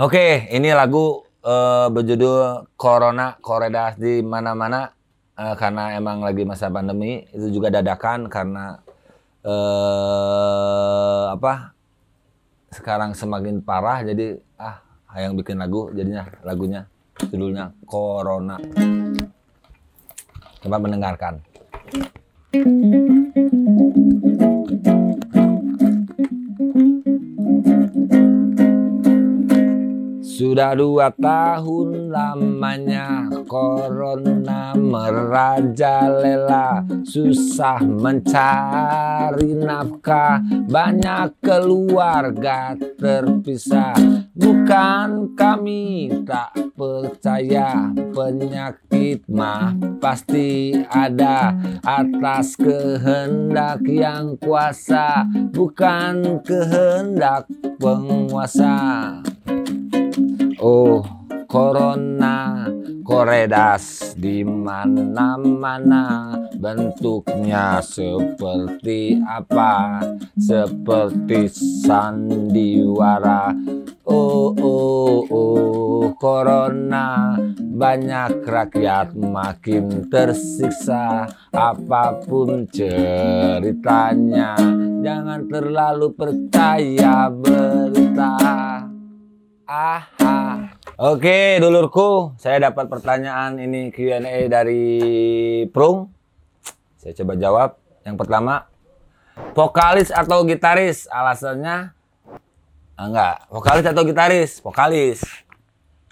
Oke, ini lagu eh, berjudul Corona Koredas di mana-mana eh, karena emang lagi masa pandemi. Itu juga dadakan karena eh apa? Sekarang semakin parah jadi ah yang bikin lagu jadinya lagunya judulnya Corona. Coba mendengarkan. Sudah dua tahun lamanya Corona merajalela Susah mencari nafkah. Banyak keluarga terpisah. Bukan kami tak percaya. Penyakit mah pasti ada Atas kehendak yang kuasa. Bukan kehendak penguasa Oh, corona, koredas di mana-mana bentuknya seperti apa? Seperti sandiwara. Oh, oh, oh, corona banyak rakyat makin tersiksa apa pun ceritanya jangan terlalu percaya berita Aha. Oke, dulurku, saya dapat pertanyaan ini Q&A dari Prung. Saya coba jawab. Yang pertama, vokalis atau gitaris? Alasannya ah, enggak, vokalis atau gitaris? Vokalis.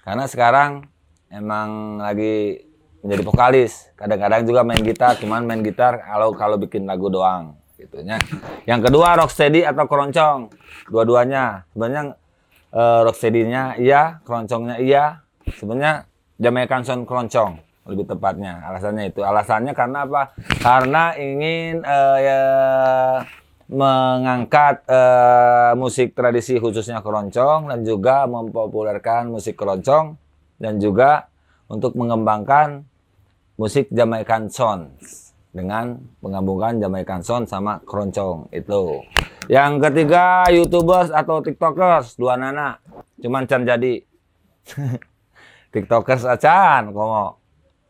Karena sekarang emang lagi menjadi vokalis. Kadang-kadang juga main gitar, cuman main gitar kalau kalau bikin lagu doang gitunya. Yang kedua, rocksteady atau keroncong? Dua-duanya. Sebenarnya uh, rocksteady-nya iya, keroncongnya iya. Sebenarnya Jamaican Sound keroncong lebih tepatnya. Alasannya itu. Alasannya karena apa? Karena ingin uh, ya, mengangkat uh, musik tradisi khususnya keroncong dan juga mempopulerkan musik keroncong dan juga untuk mengembangkan musik Jamaican Sound dengan menggabungkan Jamaican Sound sama keroncong itu. Yang ketiga YouTubers atau TikTokers dua nana. Cuman can jadi. TikTokers acan komo.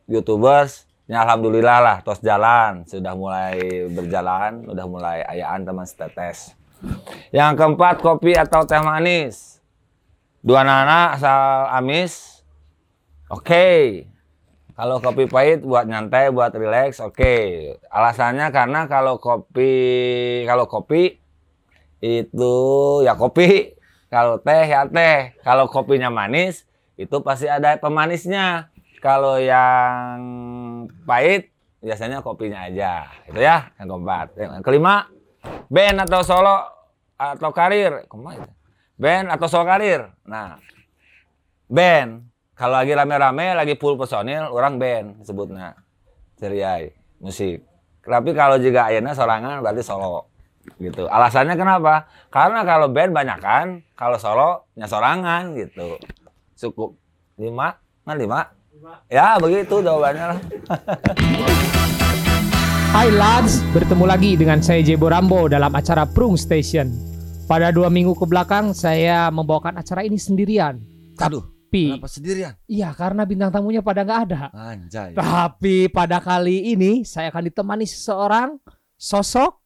YouTubers ya alhamdulillah lah tos jalan. Sudah mulai berjalan udah mulai ayaan teman setetes. Yang keempat kopi atau teh manis. Dua nana asal amis. Oke. okay. Kalau kopi pahit buat nyantai buat relax oke okay. alasannya karena kalau kopi kalau kopi itu ya kopi kalau teh ya teh kalau kopinya manis itu pasti ada pemanisnya kalau yang pahit biasanya kopinya aja. Itu ya yang keempat. Yang kelima, band atau solo atau karir. Ke mana Band atau solo karir. Nah, band. Kalau lagi rame-rame, lagi full personil, orang band sebutnya. Ceriai, musik. Tapi kalau juga ayana sorangan berarti solo. Gitu. Alasannya kenapa? Karena kalau band banyak kan, kalau solo sorangan gitu. Cukup. Lima, kan lima. Ya begitu jawabannya lah. Hai lads, bertemu lagi dengan saya Jebo Rambo dalam acara Prung Station. Pada dua minggu ke belakang saya membawakan acara ini sendirian. Aduh, Tapi, kenapa sendirian? iya karena bintang tamunya pada nggak ada. Anjay. Tapi pada kali ini saya akan ditemani seseorang sosok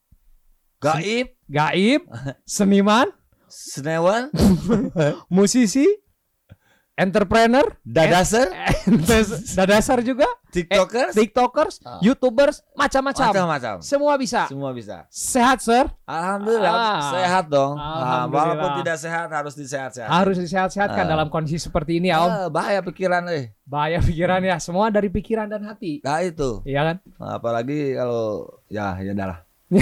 Gaib, gaib, seniman, senewan, musisi, entrepreneur, dadaser, dadasar juga, tiktokers, eh, tiktokers, Ah. youtubers, macam-macam. macam-macam. Semua bisa. Semua bisa. Sehat, sir. Alhamdulillah Ah. sehat dong. Nah, Alhamdulillah. walaupun tidak sehat harus disehat-sehat. Harus disehat-sehatkan Ah. dalam kondisi seperti ini ya, Om. Ah, bahaya pikiran eh. Bahaya pikiran ya, semua dari pikiran dan hati. Nah itu. Iya kan? Apalagi kalau ya ya dah lah.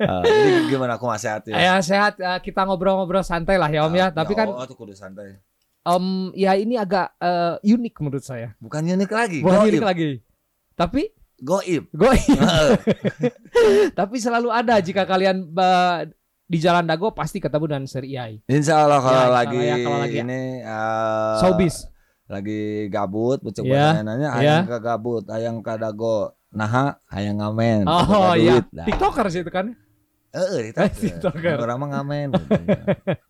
Ah, jadi gimana aku masih sehat ya? Ya sehat eh, kita ngobrol-ngobrol santai lah ya Om ya. Tapi kan oh, tuh kudu santai. Om ya ini agak eh, unik menurut saya. Bukan unik lagi. Bukan goib. unik lagi. Tapi Goib. gue tapi selalu ada jika kalian ba- di jalan dago pasti ketemu dengan Seri Iai. Insya Allah kalau Ya, lagi, ya, kalau lagi- ini eh, Showbiz. lagi gabut, bucek Ya, nanya ya. ayang ke gabut, ayang ke dago, nah ayang ngamen, Oh iya, duit. Nah, TikTokers itu kan. Eh, TikToker. TikToker. Orang mah ngamen.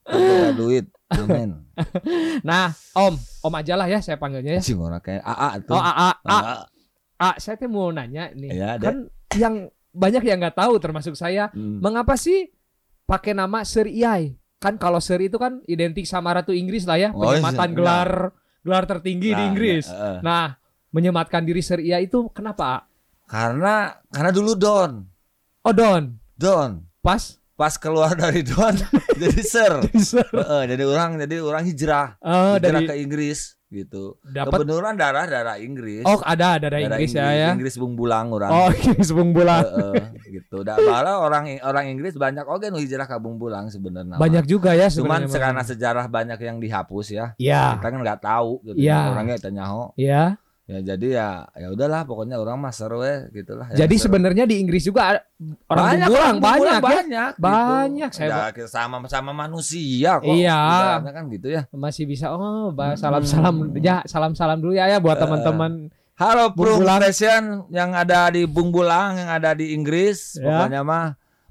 Boga duit. Amin. Nah, Om, Om aja lah ya saya panggilnya ya. Orang kayak AA tuh. Oh, A, A, A, AA. A, saya tuh mau nanya nih. Ya, kan yang banyak yang nggak tahu termasuk saya, Hmm. mengapa sih pakai nama Sir Iyai? Kan kalau Sir itu kan identik sama Ratu Inggris lah ya, Oh, iya. penyematan Nah. gelar gelar tertinggi di Nah, Inggris. ya, eh. Nah, menyematkan diri Sir Iyai itu kenapa? Karena karena dulu Don. Oh, Don. Don. Pas Pas keluar dari Don jadi Sir. Sir. Heeh, jadi orang jadi orang hijrah. Oh, hijrah dari ke Inggris gitu. dapat Kebetulan darah-darah Inggris. Oh, ada ada dari Darah Inggris, ya ya. Inggris bung bulang orang. Oh, Inggris Bung Bola. Heeh, gitu. Da malah orang orang Inggris banyak oke nu hijrah ke bung bulang sebenarnya. Banyak juga ya Cuman karena sejarah banyak yang dihapus ya. Iya. Kita kan nggak tahu gitu. Iya. Orangnya tanya ho. Iya. Ya jadi ya ya udahlah pokoknya orang mah seru ya gitulah. Ya, Jadi sebenarnya di Inggris juga ada orang banyak orang banyak, ya. banyak gitu. Banyak, saya Ya, sama sama manusia kok. Iya. Kan gitu ya. masih bisa oh bah- Hmm. salam-salam ya salam-salam dulu ya ya buat Eh. teman-teman Halo Bung. Station yang ada di Bung Bulang yang ada di Inggris. Ya. Pokoknya mah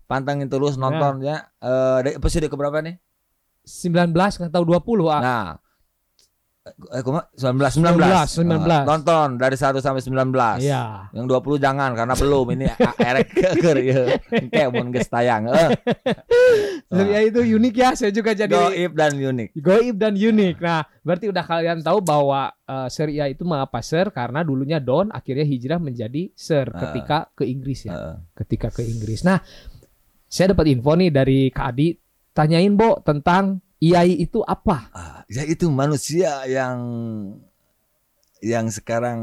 pantengin terus nonton ya. Eh dari episode keberapa nih? 19 atau 20 ah. Nah. Eh, kuma 19 19. 19. Eh, nonton dari 1 sampai 19. Iya. Yang 20 jangan karena belum ini erek keker ya. Kayak mun geus tayang. Eh. Jadi ya itu unik ya saya juga jadi Goib dan unik. goib dan unik. Nah, berarti udah kalian tahu bahwa eh, Sir Ia itu mengapa Sir karena dulunya Don akhirnya hijrah menjadi Sir Ah. ketika ke Inggris ya. Heeh. Ketika ke Inggris. Nah, saya dapat info nih dari Kak Adi tanyain Bo tentang Iai itu apa? Ah, ya itu manusia yang yang sekarang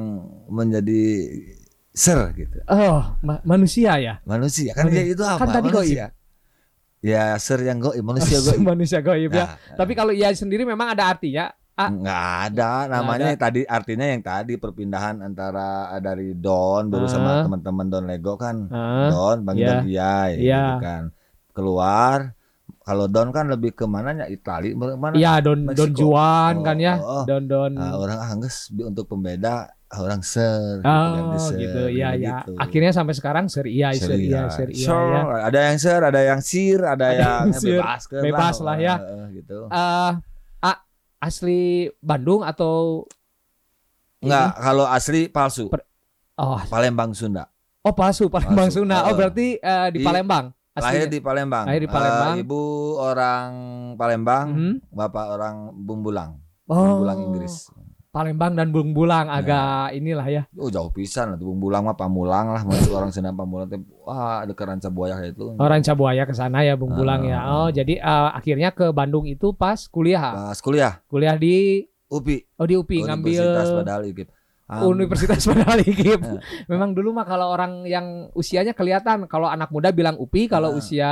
menjadi ser gitu. Oh, ma- manusia ya. Manusia kan Manu- dia itu apa? kan tadi manusia. Ya ser yang goib, manusia goib. manusia goib ya. Nah, Tapi kalau Iai sendiri memang ada artinya. Ah. nggak ada namanya tadi artinya yang tadi perpindahan antara dari Don dulu sama Ah. teman-teman Don Lego kan Ah, Don Bang Iya. Don Iya. gitu kan keluar kalau Don kan lebih ke mananya Itali mana Iya, Don Don Meksiko. Juan Oh, kan ya. oh, oh. Don Don. Ah, orang Angges untuk pembeda orang ser Oh ganti ser, gitu ya ya. gitu. Akhirnya sampai sekarang Sir Iya, Ser Sir Iya, iya. Sir Iya Sure, ya. ada yang ser ada yang sir ada, Ada yang, yang sir, bebas, ke bebas lah ya. Eh, gitu Eh, ah, asli Bandung atau Enggak, kalau asli palsu. Per- oh Palembang Sunda. oh palsu Palembang Palsu. Sunda. Oh Eh. berarti eh, di Di- Palembang. Lahir Aslinya. di Palembang. Lahir di Palembang. Eh, ibu orang Palembang, Mhm. bapak orang Bumbulang. Oh, Bumbulang Inggris. Palembang dan Bung Bulang Nah. agak inilah ya. Oh jauh pisan lah Bumbulang mah Pamulang lah masuk orang Sunda Pamulang teh wah ada keranca buaya itu. Orang Cabuaya ke sana ya Bung Bulang ya. Ah. Oh jadi eh, akhirnya ke Bandung itu pas kuliah. Pas kuliah Kuliah di UPI, oh di UPI ngambil Universitas Padahal IKIP. Am- Universitas Padahal IKIP. Memang dulu mah kalau orang yang usianya kelihatan, kalau anak muda bilang UPI, kalau Ah. usia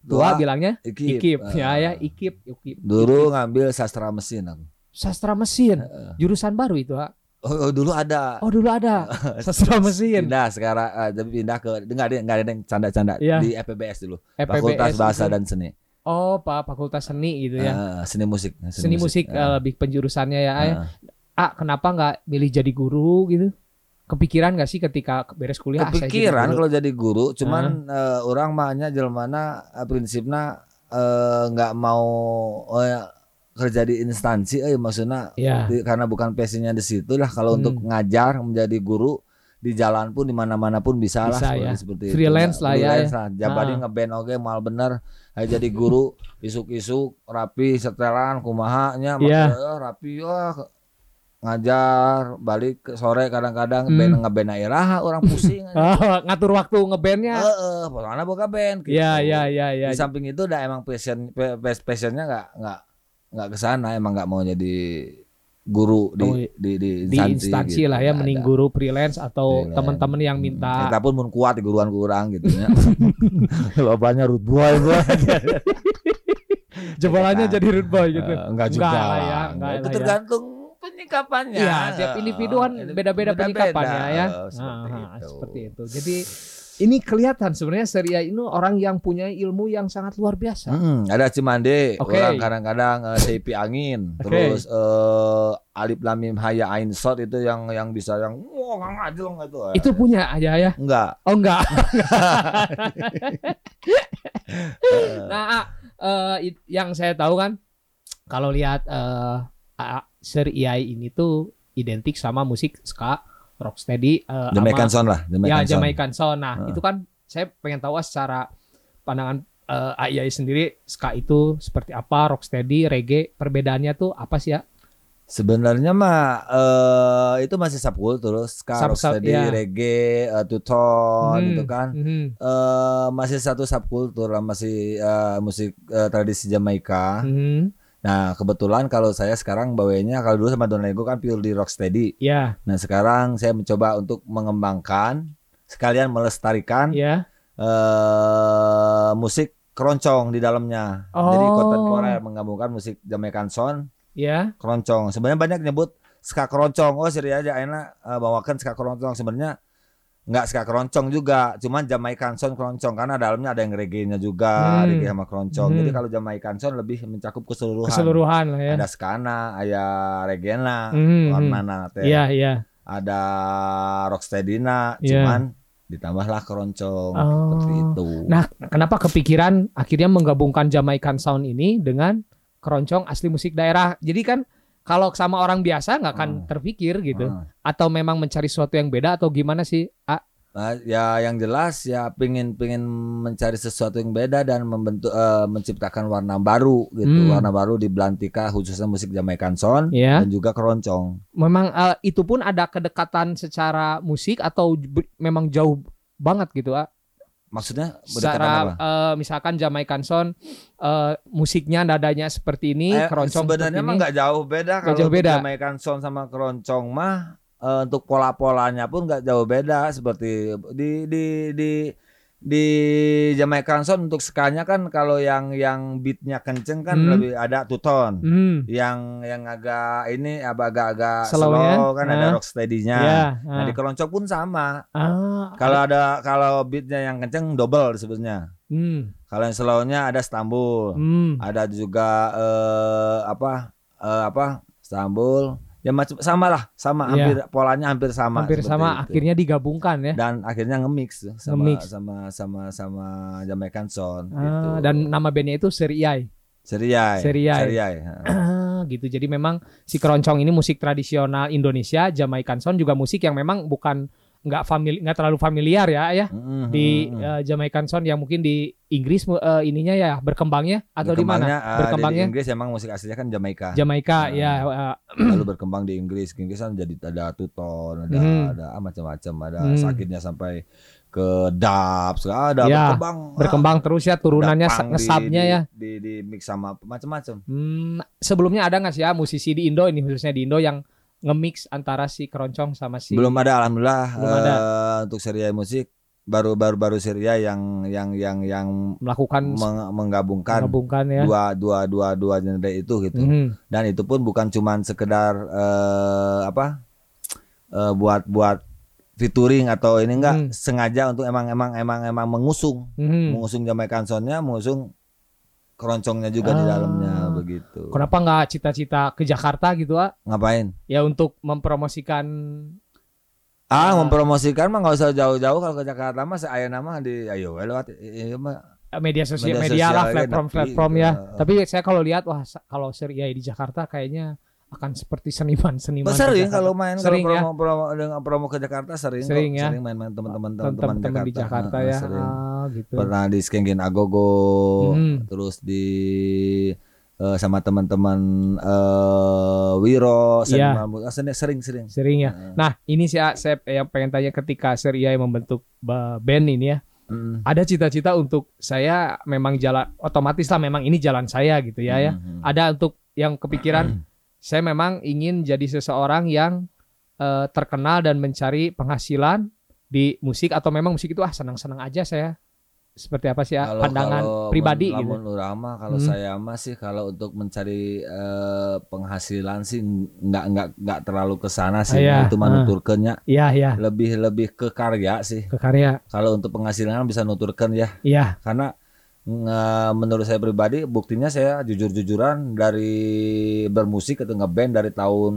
tua Tua, bilangnya IKIP. IKIP. Eh, Ya ya IKIP, IKIP. Dulu ngambil sastra mesin aku. Sastra mesin, Heeh. jurusan baru itu, Ha? Oh, oh, dulu ada. Oh, dulu ada sastra mesin. Pindah sekarang tapi pindah ke enggak ada enggak ada yang canda-canda Iya. di FPBS dulu. FPBS Fakultas Bahasa itu. dan Seni. Oh, Pak Fakultas Seni gitu ya. Eh, seni musik. Seni musik Eh, eh, lebih penjurusannya ya. eh. Ah, kenapa nggak milih jadi guru gitu? Kepikiran nggak sih ketika beres kuliah? ah, jadi Kepikiran kalau jadi guru, cuman eh, orang mahnya jelmana eh, prinsipnya eh, nggak mau eh, kerja di instansi, eh maksudnya Ya. di- karena bukan passionnya di situ lah. Kalau Hmm. untuk ngajar menjadi guru di jalan pun di mana-mana pun bisa, Bisa lah ya. seperti, seperti Freelance itu. lah ya, Freelance lah. Jabari Ah. ngeband oke mal bener. Ayo jadi guru isuk-isuk rapi setelan kumahanya maksudnya, eh, rapi wah ke- ngajar balik ke sore kadang-kadang Hmm. band ngeband iraha orang pusing. Oh, ngatur waktu ngebandnya. Heeh, pokoknya boga band gitu. Iya, iya, iya, iya. Di samping itu udah emang passion passionnya nggak nggak nggak ke sana, emang nggak mau jadi guru di Oh, di di Di instansi gitu. lah ya, mending guru freelance atau teman-teman yang Hmm, minta Kita pun mun kuat di guruan kurang gitu ya. Lobanya root boy jebolannya Nah, jadi rude boy gitu. Eh, enggak juga Enggak lah ya, enggak itu lah ya. tergantung penyikapannya. Iya, tiap individu kan Eh, beda-beda penyikapannya ya. Oh, seperti, Ah, itu. seperti itu. Jadi ini kelihatan sebenarnya Seria ini orang yang punya ilmu yang sangat luar biasa. Hmm, ada Cimande, Oke. orang kadang-kadang eh, Seipi angin, Oke. terus eh, Alif Lamim Haya Ain Sot itu yang yang bisa yang wah nggak ngajel nggak itu. Itu punya aja ya. enggak. Oh enggak. nah, ah, eh, it- yang saya tahu kan kalau lihat eh uh, Sir Iai ini tuh identik sama musik ska, rocksteady, uh, Jamaican Sound lah, ya Jamaican Sound. Jamaican Sound. Nah, Heeh. itu kan saya pengen tahu ah, secara pandangan eh Iai sendiri ska itu seperti apa, rocksteady, reggae, perbedaannya tuh apa sih ya? Sebenarnya mah eh itu masih subkultur, ska, Sub- sub, rocksteady, ya. reggae, eh, two-tone Mhm, gitu kan. mhm. eh masih satu subkultur lah, masih eh, musik eh, tradisi Jamaika. Mhm. Nah, kebetulan kalau saya sekarang bawanya kalau dulu sama Don Lego kan pure di rocksteady. Ya, Nah, sekarang saya mencoba untuk mengembangkan sekalian melestarikan ya. eh musik keroncong di dalamnya. Jadi Oh. kontemporer menggabungkan musik Jamaican Sound, Ya. keroncong. Sebenarnya banyak nyebut ska keroncong. Oh, seri aja enak eh, bawakan ska keroncong. Sebenarnya nggak ska keroncong juga, cuman Jamaican Sound keroncong karena dalamnya ada yang reggae-nya juga, Hmm. reggae sama keroncong. Hmm. Jadi kalau Jamaican Sound lebih mencakup keseluruhan. Keseluruhan lah ya. Ada skana, ada reggae-na, warnana teh. Iya, iya. Ada rocksteady-na, Iya. cuman ditambahlah keroncong Oh. seperti itu. Nah, kenapa kepikiran akhirnya menggabungkan Jamaican Sound ini dengan keroncong asli musik daerah? Jadi kan kalau sama orang biasa nggak akan Hmm. terpikir gitu. Ah. Atau memang mencari sesuatu yang beda atau gimana sih? Ah, Nah, ya yang jelas ya pingin pingin mencari sesuatu yang beda dan membentuk eh, menciptakan warna baru gitu Hmm. warna baru di Belantika khususnya musik Jamaican Sound ya. dan juga keroncong Memang eh, itu pun ada kedekatan secara musik atau memang jauh banget gitu, ah? Maksudnya Secara apa? eh, misalkan Jamaican Sound eh, musiknya nadanya seperti ini, Eh, keroncong sebenarnya seperti mah ini. nggak jauh beda Nggak kalau jauh beda. Jamaican Sound sama keroncong mah eh, untuk pola-polanya pun nggak jauh beda seperti di di di di Jamaican Sound untuk skanya kan kalau yang yang beatnya kenceng kan Hmm. lebih ada two tone Hmm. yang yang agak ini agak-agak Slow slow, ya? kan Ah. ada rocksteady-nya. Ya. Nah, di keroncong pun sama. ah, Kalau ada kalau beatnya yang kenceng double disebutnya. hmm. Kalau yang slow-nya ada Istanbul. Hmm. Ada juga eh, apa eh, apa Istanbul. Ya macam sama lah, sama Iya. hampir polanya hampir sama. hampir sama itu. akhirnya digabungkan ya dan akhirnya nge-mix sama Nge-mix. sama sama sama Jamaican Sound Ah, gitu. dan nama bandnya itu Seriai Seriai. Seriai. Seriai. Ah, gitu jadi memang si keroncong ini musik tradisional Indonesia Jamaican Sound juga musik yang memang bukan nggak famili nggak terlalu familiar ya ya Mhm, di eh, Jamaican Sound yang mungkin di Inggris eh, ininya ya berkembangnya atau di mana Berkembangnya, eh, berkembangnya di Inggris emang musik aslinya kan Jamaika. Jamaika Nah. ya eh, Lalu berkembang di Inggris. Inggris kan jadi ada tuton, ada Mhm. ada ah, macam-macam, ada Hmm. sakitnya sampai ke dub, segala ada Ya, berkembang. ah, berkembang terus ya turunannya ada punk di- ya Di, di, mix sama macam-macam. Hmm, sebelumnya ada nggak sih ya musisi di Indo ini khususnya di Indo yang nge-mix antara si keroncong sama si Belum ada alhamdulillah Belum ada. eh, untuk serial musik baru baru baru serial yang yang yang yang melakukan meng- menggabungkan menggabungkan ya. dua dua dua dua genre itu gitu. Mhm. dan itu pun bukan cuman sekedar eh, apa eh, buat buat featuring atau ini enggak Hmm. sengaja untuk emang emang emang emang mengusung Mhm. mengusung Jamaican Soundnya mengusung keroncongnya juga di Ah. dalamnya begitu Kenapa nggak cita-cita ke Jakarta gitu ah? ngapain Ya untuk mempromosikan ah Ah. mempromosikan mah nggak usah jauh-jauh kalau ke Jakarta mah saya nama di ayo lewat iya mah media sosial Media media, sosial lah ya, platform tapi, platform ya. uh, Tapi saya kalau lihat wah kalau Seri di Jakarta kayaknya akan seperti seniman seniman. sering kalau main Sering kalau ya. promo, promo dengan promo ke Jakarta sering kok. Sering ya. sering main-main teman-teman teman-teman teman-teman di Jakarta Heeh, ya. sering. Ah, gitu. pernah di Skengin Agogo Hmm. terus di eh, sama teman-teman eh Wiro Iya. seniman mu- ah, sering sering Sering ya. Nah, ini sih ah, saya yang pengen tanya ketika Seri yang membentuk ba- band ini ya. Mm. Ada cita-cita untuk saya memang jalan otomatis lah memang ini jalan saya gitu ya ya. Mhm. Ada untuk yang kepikiran saya memang ingin jadi seseorang yang eh, terkenal dan mencari penghasilan di musik atau memang musik itu ah senang-senang aja saya. Seperti apa sih ah, Kalau- pandangan kalau pribadi men- gitu. mah kalau Hmm. saya mah sih kalau untuk mencari eh, penghasilan sih nggak nggak nggak terlalu ke sana sih Iya, itu mah ah. nuturkeunnya Iya, iya, lebih lebih ke karya sih ke karya. kalau untuk penghasilan bisa nuturkan ya Iya. karena menurut saya pribadi buktinya saya jujur-jujuran dari bermusik atau ngeband dari tahun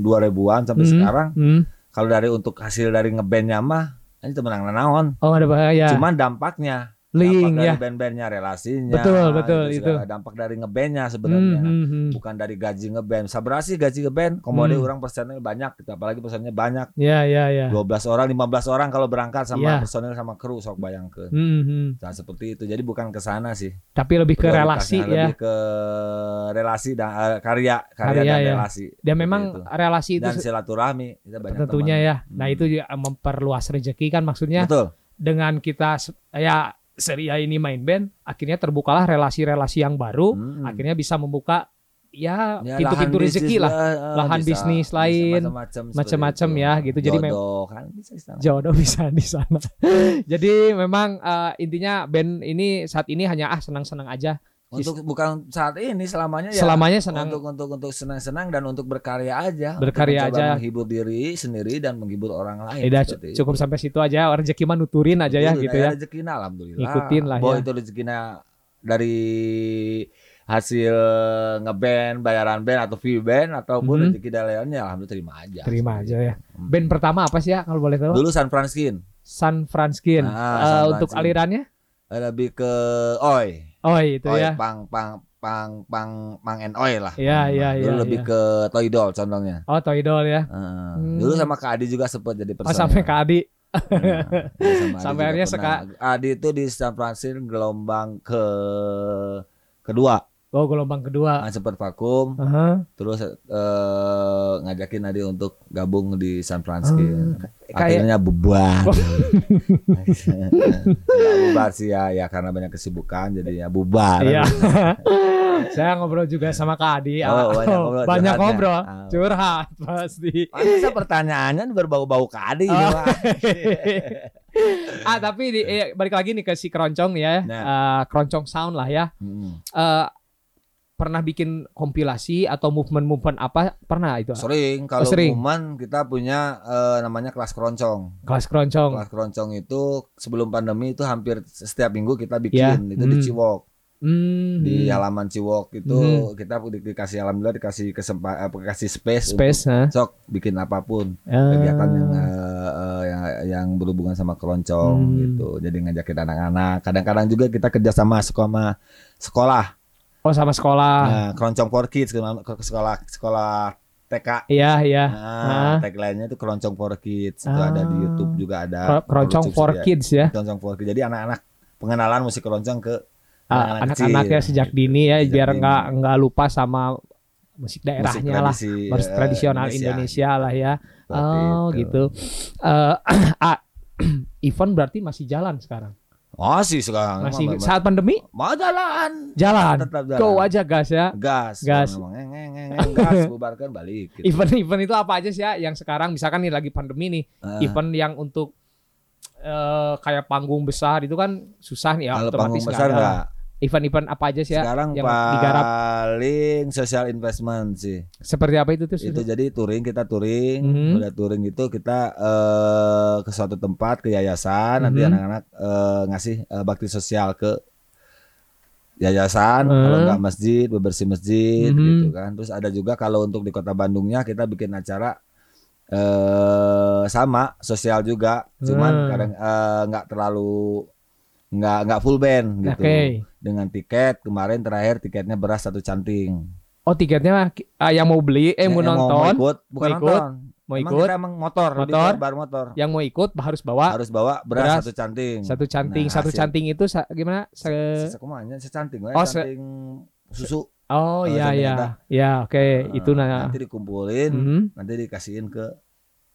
2000-an sampai Hmm, sekarang hmm. kalau dari untuk hasil dari ngebandnya mah ini temenang naon Oh, ada bahaya. cuman dampaknya Link dampak ya. dari band-bandnya relasinya Betul, betul, itu segala dampak dari ngebandnya Hmm, sebenarnya hmm, hmm. bukan dari gaji ngeband sabar sih gaji ngeband komode Hmm. orang personil banyak gitu. apalagi personilnya banyak Ya, ya, ya. 12 orang 15 orang kalau berangkat sama Iya. personil sama kru sok bayangkeun Hmm, hmm. nah seperti itu jadi bukan ke sana sih Tapi lebih ke relasi ya. lebih ke relasi dan eh, karya karya Karya, dan ya. relasi Dan Seperti memang itu. relasi itu dan silaturahmi kita banyak tentunya teman. ya. Nah, Hmm. itu juga memperluas rezeki kan maksudnya betul dengan kita se- ya Seria ini main band, akhirnya terbukalah relasi-relasi yang baru, Hmm. akhirnya bisa membuka ya Ya, pintu-pintu lahan rezeki lah. eh, Lahan bisa- bisnis lain, macam-macam ya, gitu. Jadi Jodoh kan bisa di sana. Jodoh bisa di sana. Jadi memang eh, intinya band ini saat ini hanya ah senang-senang aja. Untuk bukan saat ini selamanya ya Selamanya senang untuk untuk untuk senang-senang dan untuk berkarya aja Berkarya aja. menghibur diri sendiri dan menghibur orang lain dah, seperti itu. cukup sampai situ aja. Rezeki mah nuturin aja ya Betul, gitu nah, ya. rezekina alhamdulillah Ikutin lah Bahwa ya. itu rezekina dari hasil ngeband bayaran band atau fee band ataupun Mhm. rezeki dari lainnya alhamdulillah terima aja Terima aja ya. Hmm. Band pertama apa sih ya kalau boleh tahu? dulu San Franskin San Franskin. Ah, Eh, San untuk alirannya? lebih ke oi Oh itu oi ya. pang pang pang pang pang and oi lah Iya, iya, dulu iya, lebih iya. ke Toydol contohnya Oh Toy Doll ya. Hmm. Dulu sama Kak Adi juga sempat jadi Oh personel. sampai ke Adi. Nah, sama Adi Sampai akhirnya pernah. Adi itu di San Francisco gelombang ke kedua, Oh gelombang kedua. nah, sempat vakum, Aha. terus eh, ngajakin Adi untuk gabung di San Francisco. kayak- Akhirnya bubar. Oh. Nggak bubar sih ya, ya karena banyak kesibukan jadi ya bubar. Iya. Saya ngobrol juga sama Kak Adi. Oh, banyak Oh, ngobrol, banyak curhatnya. ngobrol. Ah. Curhat pasti. Masa pertanyaannya berbau-bau Kak Adi. Oh. ah tapi di, eh, balik lagi nih ke si keroncong ya. Nah. Eh, keroncong sound lah ya. Hmm. Eh, pernah bikin kompilasi atau movement-movement apa? Pernah itu? Sering kalau Oh, sering. umuman kita punya eh, namanya kelas keroncong. Kelas keroncong. Kelas keroncong itu sebelum pandemi itu hampir setiap minggu kita bikin itu di hmm. Ciwok Hmm. di halaman Ciwok itu Hmm. kita di- dikasih alhamdulillah dikasih kesempatan dikasih space, space, untuk sok bikin apa pun Ah. kegiatan yang eh, eh, yang yang berhubungan sama keroncong Hmm. gitu jadi ngajakin anak-anak kadang-kadang juga kita kerja sama sama sekolah Oh sama sekolah. nah, keroncong for kids ke sekolah sekolah TK Iya, iya. Nah, tagline-nya itu keroncong for kids. Itu Ah. ada di YouTube juga ada. Ker- Keroncong for ya. kids ya. Keroncong for kids. Jadi anak-anak pengenalan musik keroncong ke Ah, anak-anak anak-anaknya kecil. sejak dini ya Sejak biar nggak nggak lupa sama musik musik daerahnya lah, tradisi, musik eh, tradisional Indonesia, lah ya. Seperti Oh itu. gitu. Eh, ah, event berarti masih jalan sekarang. Masih sekarang. Masih Emang- saat pandemi mau jalan. jalan. Tetap jalan. Go aja gas ya. Gas. Gas. Memang ngeng, ngeng, ngeng, gas bubarkan balik. Gitu. Event-event itu apa aja sih ya yang sekarang misalkan nih lagi pandemi nih, Ah, event yang untuk eh, kayak panggung besar itu kan susah nih ya kalau panggung besar enggak. Event-event apa aja sih ya Sekarang yang digarap? paling social investment sih. Seperti apa itu tuh? itu jadi touring kita touring Mhm. udah touring itu kita eh, ke suatu tempat ke yayasan nanti Mhm. anak-anak eh, ngasih eh, bakti sosial ke yayasan Mhm. kalau nggak masjid bebersih masjid Mhm. gitu kan terus ada juga kalau untuk di kota Bandungnya kita bikin acara eh sama sosial juga cuman Hmm. kadang eh, nggak terlalu nggak nggak full band gitu Oke. Dengan tiket kemarin terakhir tiketnya beras satu canting Oh tiketnya ah, yang mau beli, eh mau Yang mau nonton, ikut bukan mau ikut, nonton mau Emang ikut, kita emang motor, Motor. bar motor. yang mau ikut harus bawa Harus bawa beras, beras, satu canting. satu canting, Nah, satu hasil- canting itu sa- gimana? Se- Sekumanya secanting, Oh, se- canting susu. oh iya iya, ya oke Nah, itu nah. Nanti dikumpulin, Mhm. nanti dikasihin ke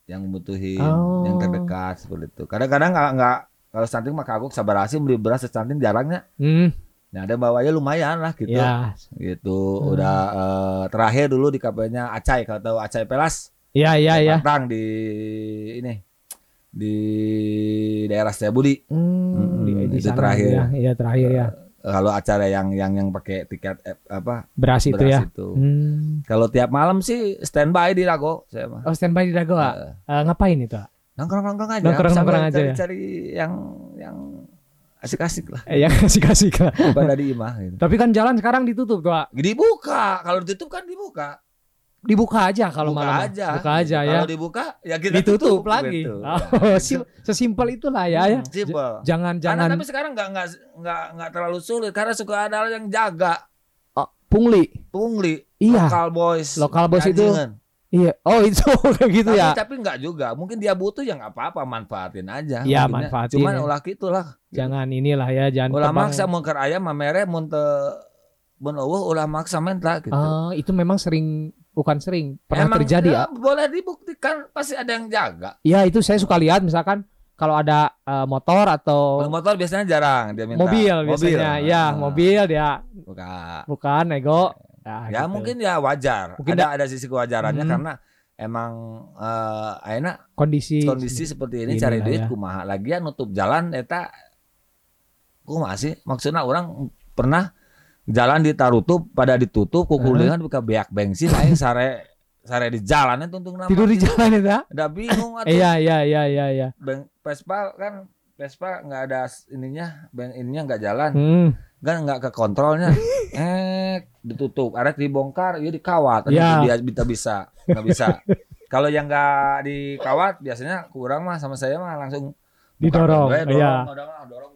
yang membutuhin, Oh. yang terdekat seperti itu. Kadang-kadang nggak nggak kalau canting mah kagok sabar beli beras secanting jarangnya. Hmm, Nah, ada bawanya lumayan lah gitu. ya, Gitu. Hmm. Udah eh, terakhir dulu di KP-nya Acai kalau tahu Acai Pelas. ya ya ya. Batang di ini di daerah Setiabudi. Hmm, di, Hmm, di itu sana terakhir. ya, iya terakhir ya. kalau acara yang yang yang pakai tiket eh, apa Beras itu beras ya. itu. Hmm. Kalau tiap malam sih standby di Dago saya mah. Oh standby di Dago, ah? Eh, Eh, ngapain itu? ah? nongkrong-nongkrong aja. Nongkrong-nongkrong aja ya? Cari yang yang asik-asik lah. Eh, yang kasih-kasih lah. Bukan dari imah gitu. Tapi kan jalan sekarang ditutup tuh. Dibuka, kalau ditutup kan dibuka. dibuka aja kalau malam. aja. Buka aja ya. Kalau dibuka ya kita Ditutup lagi. gitu. Oh, sim- sesimpel itulah ya ya. Simpel. Jangan Karena jangan tapi sekarang nggak nggak nggak nggak terlalu sulit karena suka ada yang jaga oh, pungli. pungli Iya. lokal boys Lokal boys itu. Iya. Oh, itu kayak gitu tapi, ya. tapi nggak juga mungkin dia butuh ya nggak apa-apa manfaatin aja Iya, manfaatin cuman ya. ulah gitulah Jangan inilah ya, jangan ulah maksa mun keur aya mamere mun teu mun eueuh ulah maksa menta gitu Oh, itu memang sering bukan sering pernah Emang, terjadi ya. boleh dibuktikan pasti ada yang jaga Iya, itu saya suka lihat misalkan kalau ada eh, motor atau Kalau motor biasanya jarang dia minta mobil biasanya. Ya, Ah, mobil dia buka bukan nego. Nah, ya gitu. mungkin ya wajar Mungkin ada ada sisi kewajarannya Hmm. karena emang eh ayeuna kondisi kondisi seperti ini cari duit ya. kumaha lagian nutup jalan eta kumaha sih maksudnya orang pernah jalan ditarutup pada ditutup kukulingan buka beak bensin aing sare sare di jalan itu untung nama tidur di jalan itu. udah bingung atuh Iya, iya, iya, iya, iya. Beng- Vespa kan Vespa nggak ada ininya beng ininya nggak jalan Hmm. kan nggak ke kontrolnya eh ditutup arek dibongkar ya dikawat Ya. dia bisa bisa nggak bisa kalau yang nggak dikawat biasanya kurang mah sama saya mah langsung Didorong, dorong, iya. dorong, dorong, dorong,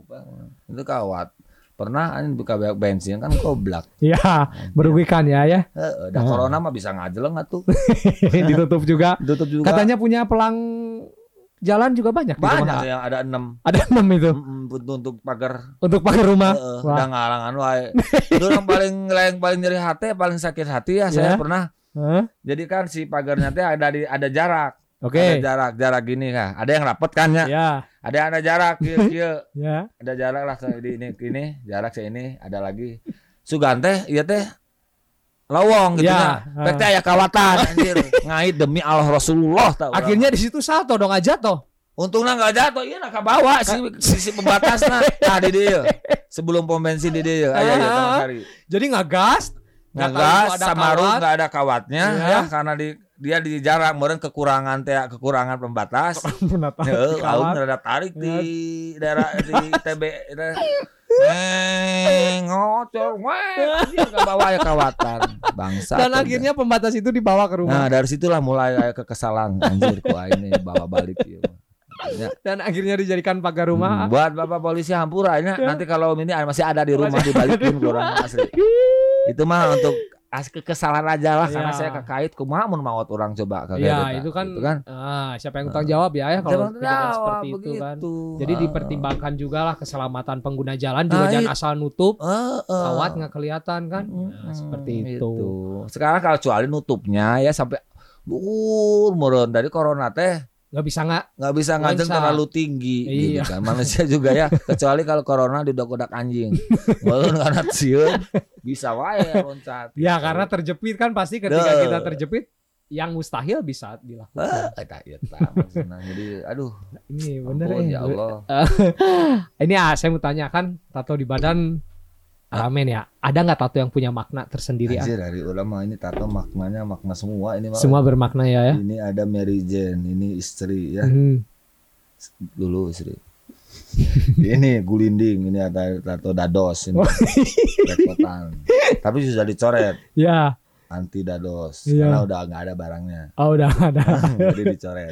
eh. itu kawat pernah anjing buka bensin kan goblok Iya, merugikan ya ya. Heeh, dah Ah. corona mah bisa ngajeleng atuh Ditutup juga. tutup juga Katanya punya pelang jalan juga banyak banyak yang ada enam Ada enam itu Mm, untuk, untuk pagar untuk pakai rumah. Udah ngalangan wae itu yang paling yang paling nyeri hati paling sakit hati ya saya Ya. pernah Hah? Jadi kan si pagarnya teh ada di ada jarak. Oke. Ada jarak, jarak gini kan. Ada yang rapet kan ya. Ya, Ada ada jarak kieu kieu. ya. Ada jarak lah ke di ini ini, jarak saya ini ada lagi. Sugan teh ieu teh lowong gitu Ya, ya. Pek teh aya kawatan anjir. Ngait demi Allah Rasulullah tahu. Akhirnya di situ salto dong aja toh. untungnya nggak jatuh, iya nak bawa si, si, si pembatasnya. Nah di dia. Sebelum pom bensin di dia. Ya hari. Jadi ngegas, nggak tahu ngegas ada sama nggak ada kawatnya Iya. ya karena di dia di jarak meureun kekurangan teh kekurangan pembatas Heeh, aung rada tarik di daerah di TB ngocor, nggak bawa ya kawatan, bangsa. Dan akhirnya pembatas itu dibawa ke rumah. nah dari situlah mulai kekesalan, anjir kok ini bawa balik ya. Ya, Dan akhirnya dijadikan pagar rumah. hmm, buat bapak polisi Hampura ini nanti kalau ini masih ada di rumah dibalikin ke orang asli. Itu mah untuk as kekesalan aja lah karena Iya. saya kekait kumaha mun maut orang coba ke Iya, itu kan, gitu kan. ah, siapa yang tanggung jawab ya, ya kalau jawab, seperti itu kan. begitu. Jadi Ah. dipertimbangkan juga lah keselamatan pengguna jalan juga Ah, jangan asal nutup Heeh. kawat nggak kelihatan kan. Nah, seperti itu. gitu. Sekarang kalau kecuali nutupnya ya sampai meureun dari corona teh Nggak bisa nggak nggak bisa ngajeng terlalu tinggi Iya. gitu kan. Manusia juga ya kecuali kalau corona didak-udak anjing. Meureun karena sieun bisa wae loncat. Ya karena terjepit kan pasti ketika Duh. kita terjepit yang mustahil bisa dilakukan. Ah, eta eta maksudna. Jadi aduh, Ini bener ampun, eh. ya Allah. Ini ah, saya mau tanya kan tato di badan ramen ya. Ada nggak tato yang punya makna tersendiri? ah? Anjir dari ulama ini tato maknanya makna semua ini. Semua bermakna ya ya. Ini ada Mary Jane, ini istri ya. Hmm. dulu istri. ini gulinding, ini ada tato dados ini. Oh. Rekotan. Tapi sudah dicoret Ya. anti dados Iya. karena udah nggak ada barangnya. Oh udah ada. Jadi dicoret.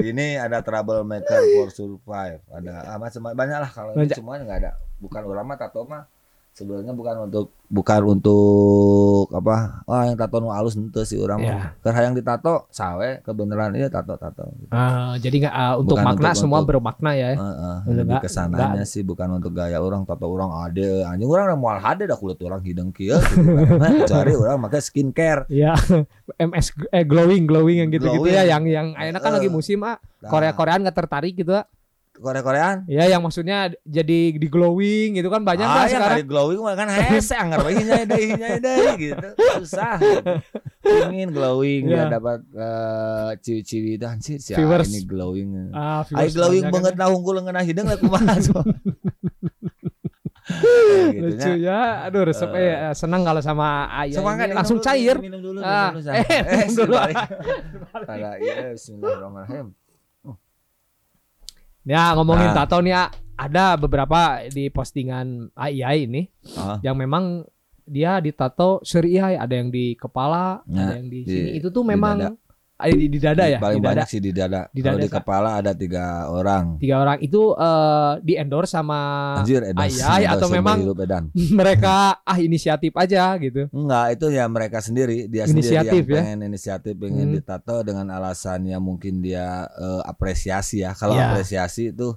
ini ada troublemaker for survive. Ada ah, macam banyak lah kalau ini semuanya nggak ada. Bukan ulama tato mah sebenarnya bukan untuk bukan untuk apa oh yang tato nu alus ente sih orang Ya. mah Keur hayang ditato sawe kebenaran iya tato tato Ah, jadi nggak ah, untuk Bukan makna untuk- semua untuk- bermakna ya. Heeh, Udah lebih ke sananya sih bukan untuk gaya orang tato orang ade anjing orang udah moal hade dah kulit orang hidung kieu gitu kan. Nah, kecuali orang pakai skincare Iya. MS eh glowing glowing yang gitu-gitu ya Glowing. yang yang enak kan Eh. lagi musim ah. Nah, Korea Koreaan nggak tertarik gitu ah. Korea Koreaan Ya yang maksudnya jadi di glowing gitu kan banyak ah, yang sekarang. kali glowing kan hese anggar bae hinyai deui hinyai deui gitu susah ingin glowing ya dapat eh, ciwi-ciwi dan sih si ini glowing Ah, viewers glowing banget kan. nah hungkul ngeunah hidung lah kumaha Lucu ya. Aduh, resep eh senang kalau sama ayah ini minum langsung dulu, cair. Minum dulu, Ah, minum dulu. eh, minum dulu. Pada iya, bismillahirrahmanirrahim. Ya ngomongin Nah. tato nih ah, ada beberapa di postingan AI ini Ah. yang memang dia ditato seriai ada yang di kepala, Nah, ada yang di, di- sini. Itu tuh memang di, di dada ya, Paling di dada. banyak sih di dada. Di Kalau dada, di Kak. kepala ada tiga orang. Tiga orang itu eh, di endorse sama Anjir, edan. Ayah, atau seumur memang- mereka ah inisiatif aja gitu. Enggak, itu ya mereka sendiri, dia Inisiatif sendiri ya? yang pengen inisiatif, pengen Hmm. ditato dengan alasannya mungkin dia eh, apresiasi ya. Kalau Ya. apresiasi itu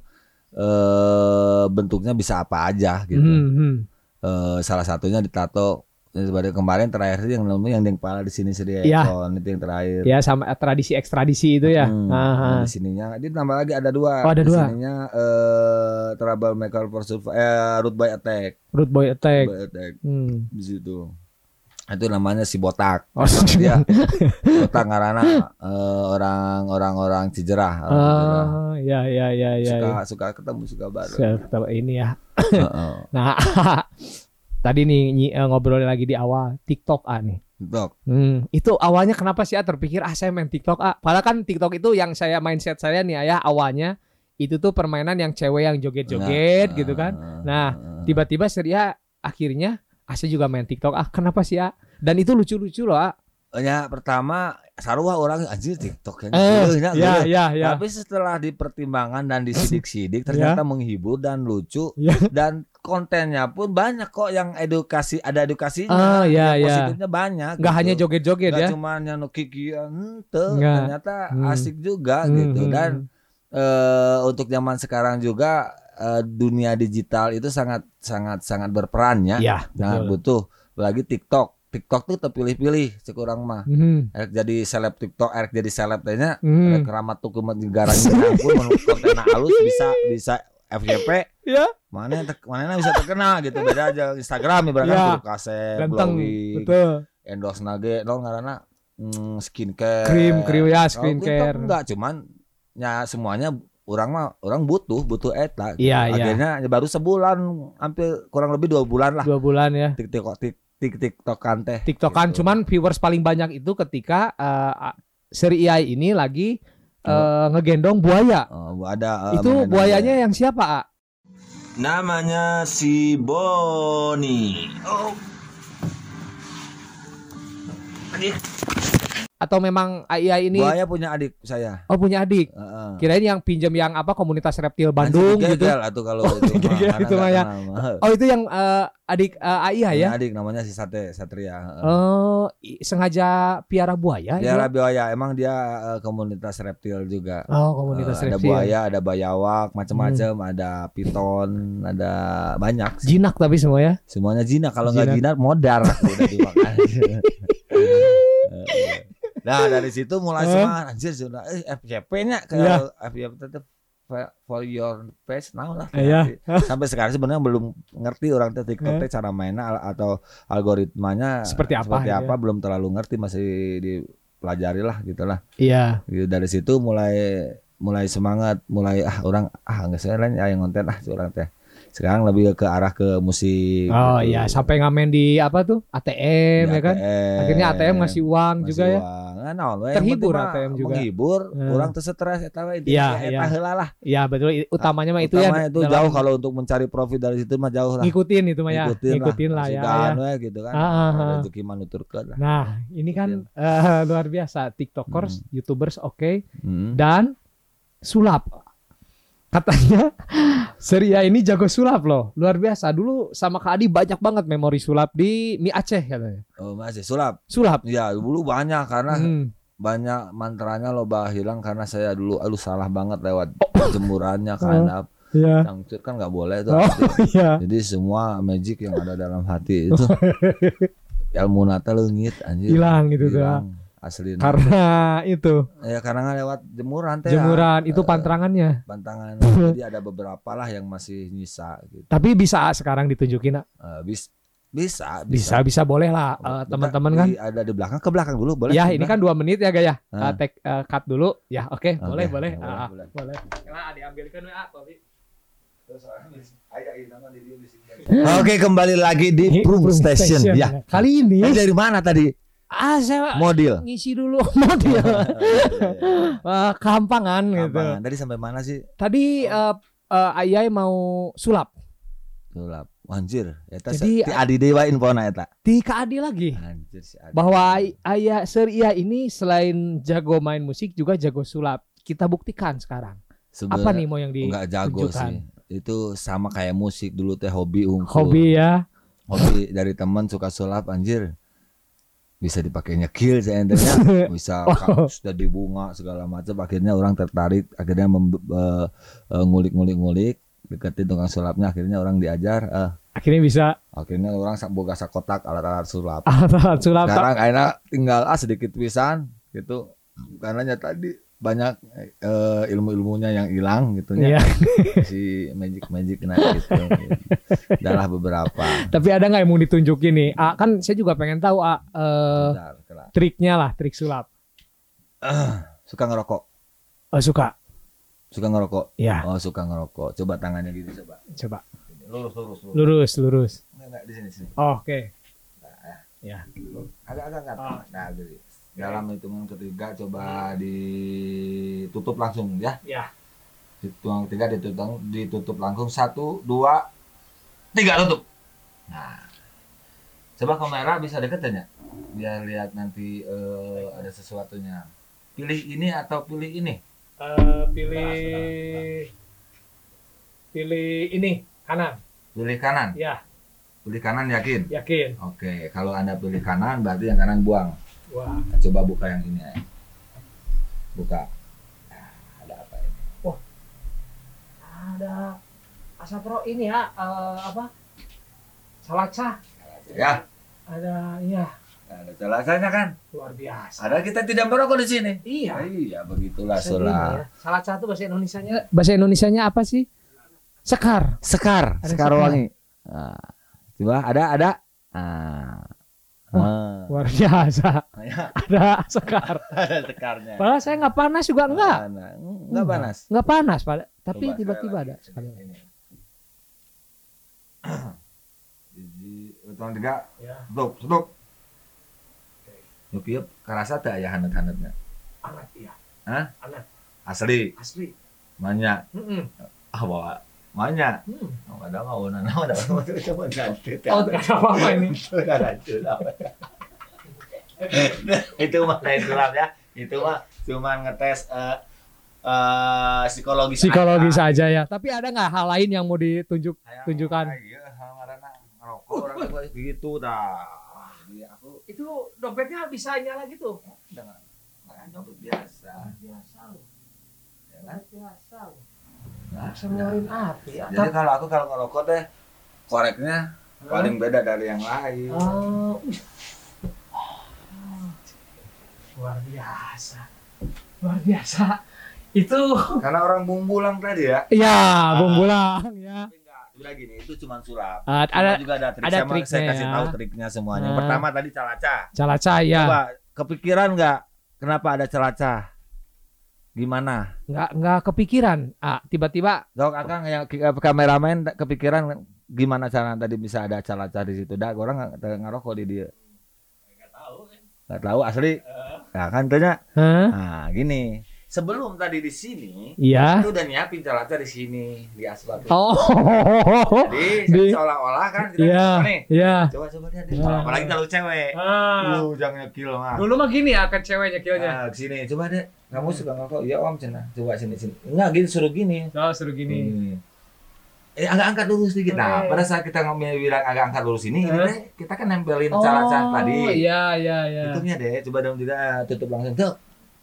eh bentuknya bisa apa aja gitu. Hmm, hmm. Eh, salah satunya ditato seperti kemarin terakhir sih yang nemu yang kepala di sini sedih Iya. itu yang terakhir. Ya sama tradisi ekstradisi itu ya. Hmm, nah, di sininya dia tambah lagi ada dua. Oh, ada di dua. sininya eh trouble maker for eh root by attack. Root boy attack. Root by attack Hmm. di situ. Itu namanya si botak. Oh, dia botak karena eh, orang orang orang Cijerah. Orang Cijerah. Ah, ya ya ya ya. suka ya. suka ketemu suka baru. Saya tahu ini ya. Heeh. Nah, tadi nih eh, ngobrol lagi di awal TikTok ah nih. Dok, Hmm, itu awalnya kenapa sih ah terpikir ah saya main TikTok ah? Padahal kan TikTok itu yang saya mindset saya nih ayah awalnya itu tuh permainan yang cewek yang joget-joget gitu kan. Nah, Tiba-tiba Seria akhirnya ah saya juga main TikTok ah kenapa sih ah? Dan itu lucu-lucu loh ah. ya pertama sarua orang anjir TikTok yang Eh, nya, ya geuleuh. ya ya. Tapi setelah dipertimbangkan dan disidik-sidik ternyata menghibur dan lucu Ya. dan kontennya pun banyak kok yang edukasi ada edukasinya. Ah, ya, yang ya. Positifnya banyak. Nggak gitu. hanya joget-joget ya. cuma nyanu kikian henteu, Nggak. ternyata Hmm. asik juga Hmm, gitu hmm, dan eh, untuk zaman sekarang juga eh, dunia digital itu sangat sangat sangat berperan ya. Ya, Sangat betul. butuh. Lagi TikTok. TikTok tuh terpilih-pilih sekurang mah. Erek jadi seleb TikTok, erek jadi seleb. Hmm. Erek keramat tuh kumat negara pun menurut konten halus bisa bisa FYP Ya, mana mana yang bisa terkenal gitu beda aja Instagram ibaratnya Ya. kudu kaset, ganteng. glowing, Betul. endorse nage, non karena hmm, skincare, Krim, krim ya skincare. TikTok enggak, cuman ya semuanya orang mah orang butuh butuh eta. gitu. Iya, iya. Akhirnya ya baru sebulan, hampir kurang lebih dua bulan lah. Dua bulan ya. TikTok tik tik tiktokan teh. TikTokan Gitu. cuman viewers paling banyak itu ketika eh, seri AI ini lagi eh, ngegendong buaya. Oh, ada eh, itu buayanya yang siapa, A? Namanya si Boni. Oh. Atau memang AI ini Buaya punya adik saya. oh punya adik? Heeh. Kirain yang pinjam yang apa komunitas reptil Bandung Anjing, gitu. atuh kalau Oh, itu mana itu mah ya. mah. Oh itu yang eh, adik eh, AI ya? adik namanya si Sate Satria. Oh, sengaja piara buaya Dia ya? buaya, emang dia eh, komunitas reptil juga. Oh, komunitas ada reptil. buaya, ada bayawak, macam-macam, ada piton, ada banyak. sih. Jinak tapi semua ya. Semuanya jinak. Kalau nggak Jinak. jinak modar udah dimakan. nah dari situ mulai semangat anjir sudah eh FYP-nya ke Iya. FYP tetap for your page now lah. Iya. Sampai sekarang sebenarnya belum ngerti orang teh TikTok teh cara mainnya atau algoritmanya Seperti apa, seperti ya. apa belum terlalu ngerti masih dipelajari lah gitulah. Iya. Gitu, dari situ mulai mulai semangat, mulai ah orang ah nggak saya lain yang konten ah orang teh. Sekarang lebih ke arah ke musik. Oh gitu. iya, sampai ngamen di apa tuh? ATM Di ya kan? ATM. Akhirnya ATM ngasih uang Ngasih juga ya. uang. Nah, naon we, yang Terhibur ATM juga. Menghibur, Hmm. orang teu stres eta we intinya Iya, eta iya. heula lah. Iya betul. Utamanya mah itu ya. Utama itu dalam jauh kalau untuk mencari profit dari situ mah jauh lah. ngikutin itu mah ya. Ngikutin, Ngikutin lah, ya. Sudahan ya. we gitu kan. Ah, ah, ah. Rezeki mah nuturkeun lah. Nah, ini kan eh, luar biasa. TikTokers, YouTubers oke Hmm. dan sulap. Katanya Seria ini jago sulap loh. Luar biasa. Dulu sama Kak Adi banyak banget memori sulap di mie Aceh katanya. Oh, masih sulap. Sulap. Ya, dulu banyak karena Hmm. banyak mantranya loba hilang karena saya dulu aduh salah banget lewat Oh. jemurannya kan. Iya. Cangcut kan nggak boleh tuh. Oh iya. Jadi semua magic yang ada dalam hati itu ilmu nata leungit anjir. Hilang gitu tuh. Asli. Karena itu ya karena lewat jemuran teh. jemuran itu Eh, pantrangannya. Pantangan. Jadi ada beberapa lah yang masih nyisa gitu. Tapi bisa sekarang ditunjukin. Eh, bis, bisa, Bisa bisa boleh lah Bentar, teman-teman kan. di- ada di belakang ke belakang dulu boleh. Ya ini belakang. kan dua menit ya Gaya. Uh, take uh, cut dulu. Ya oke boleh Oke, boleh. ya, Ah, boleh, boleh. Nah, diambilkan ya Tobi. Oke kembali lagi di Prum Prum Station. Ya. Kali ini Ini dari mana tadi? Ah saya Model. ngisi dulu model uh, kampangan gitu. Tadi sampai mana sih? Tadi uh, uh, Ayai mau sulap. Sulap. Anjir, eta Jadi, Jadi, ti adi dewa infona eta. Di Kaadi lagi. Anjir si Adi. Bahwa ay- ayah Sir Iya ini selain jago main musik juga jago sulap. Kita buktikan sekarang. Apa Sebenarnya nih mau yang Enggak jago sih. Itu sama kayak musik dulu teh hobi unggul. Hobi ya. Hobi dari teman suka sulap anjir. Bisa dipakai nyekil saya entenya. Bisa Oh. sudah di bunga segala macam akhirnya orang tertarik akhirnya eh, eh, ngulik-ngulik-ngulik deketin tukang sulapnya akhirnya orang diajar eh, Akhirnya bisa akhirnya orang boga sakotak alat-alat sulap alat sulap. sekarang akhirnya tinggal ah sedikit pisan gitu karena tadi banyak eh, ilmu-ilmunya yang hilang gitu Iya. ya si magic magic nah gitu adalah beberapa Tapi ada nggak yang mau ditunjukin nih? Ah, kan saya juga pengen tahu ah, eh, Bentar, kelar. triknya lah, trik sulap. suka ngerokok Oh, suka. suka ngerokok Ya, oh suka ngerokok coba tangannya gini coba coba. lurus lurus lurus Lurus, lurus. enggak, enggak, di sini sini Oh, Oke. Ya. agak agak agak Ah. nah gini dalam hitungan ketiga coba ditutup langsung ya. Ya. hitungan ketiga ditutup ditutup langsung. Satu dua tiga tutup. Nah. Coba kamera bisa deket ya biar lihat nanti eh, ada sesuatunya. Pilih ini atau pilih ini? Eh, pilih pilih ini kanan. pilih kanan? Ya, pilih kanan yakin? Yakin. oke kalau anda pilih kanan berarti yang kanan buang Wah. Nah, coba buka yang ini ya buka Nah, ada apa ini Ada Asapro ini ya, eh, apa? Salaca. ya Ada ya, ada celasanya kan luar biasa. ada kita tidak merokok di sini Iya. iya begitulah sulap ya. Salaca itu bahasa Indonesianya bahasa Indonesianya apa sih? Sekar. Sekar, Ada sekar sekar. wangi. Nah, coba ada ada. Ah. Ah. Luar biasa. Ya, Ada sekar. ada sekarnya. Padahal saya nggak panas juga enggak. Nah, Enggak panas. Nggak panas, Pak. Tapi tiba-tiba ada sekali. Biji hitungan tiga, Ya. stop, stop. Yuk, kerasa tak ya hanet-hanetnya? Anget ya. Hah? Anget. Asli, Asli. manya. Mm-mm. Ah, bawa manya. Hmm. Oh, ada mau nana, ada mau coba ganti. Oh, tidak ada apa-apa ini. Sudah apa. itu mah lain sulap ya. Itu mah cuma ngetes eh eh, psikologis. Psikologi aja. saja ya. Tapi ada nggak hal lain yang mau ditunjuk? Kayak, tunjukkan. ah, Iya, hal marana ngerokok orang tua gitu dah. Aku Itu dompetnya bisa nyala gitu. dengan dengan dompet biasa. Biasa loh. Ya kan? Biasa loh. Nah, ngeluarin api ya. Jadi kalau aku kalau ngerokok teh koreknya paling beda dari yang lain. Oh, wih. luar biasa. Luar biasa. Itu Karena orang bumbulang tadi ya. ya bumbulang ya. Tapi enggak, Udah gini, itu cuma sulap. Cuma ada juga ada trik. ada saya, mau- saya triknya kasih ya. tahu triknya semuanya. Ah. pertama tadi calaca. calaca ya. Coba kepikiran nggak kenapa ada calaca? Gimana? Nggak nggak kepikiran. Ah, tiba-tiba Dok, akang yang eh, kameramen kepikiran gimana cara tadi bisa ada calaca di situ? Dah, orang nggak ngerokok di dia. Nggak tahu asli. Nah, kan tanya. Hah? Nah, gini. Sebelum tadi di sini, Iya. itu udah nyiapin calaca di sini di aspal. Oh. Jadi Di- seolah-olah kan kita Iya. nih. Iya. Coba coba lihat deh. Ah. Apalagi kalau cewek. Ah. Lu jangan nyekil mah. Dulu mah gini ya kan ceweknya killnya. Ah, sini coba deh. Kamu suka ngerokok? Iya om cina. Coba sini sini. Enggak gini suruh gini. Oh, suruh gini. Ini. Eh agak angkat dulu sedikit. Nah, Oke. pada saat kita ngomongin bilang agak angkat dulu sini, ini Eh? kita kan nempelin Oh, cara-cara tadi. iya iya iya. Tutupnya deh, coba dong juga tutup langsung. Tuh.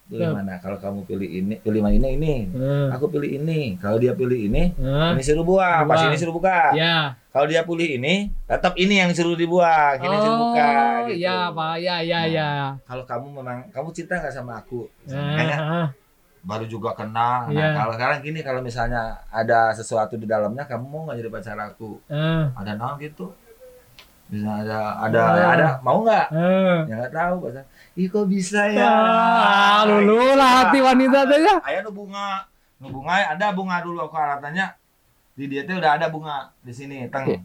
Pilih mana? Kalau kamu pilih ini, pilih mana ini ini. Hmm. Aku pilih ini. Kalau dia pilih ini, Hah? ini suruh buang. Pas ini suruh buka. Ya. Kalau dia pilih ini, tetap ini yang disuruh dibuang, ini suruh buka. Oh, gitu. iya, Pak. Ya, ya, Nah, ya. Kalau kamu memang kamu cinta nggak sama aku? Ah, baru juga kenal. Nah, Iya. kalau sekarang gini kalau misalnya ada sesuatu di dalamnya, kamu mau nggak jadi pacar aku? ah, Ada naon gitu? Bisa ada ada Ah. ada mau nggak? Ya nggak tahu pacar. Ih kok bisa ya? Ah, lulu lah hati wanita teh ya. Ayah nu bunga, nu bunga ada bunga dulu aku alatannya di dia teh udah ada bunga di sini teng.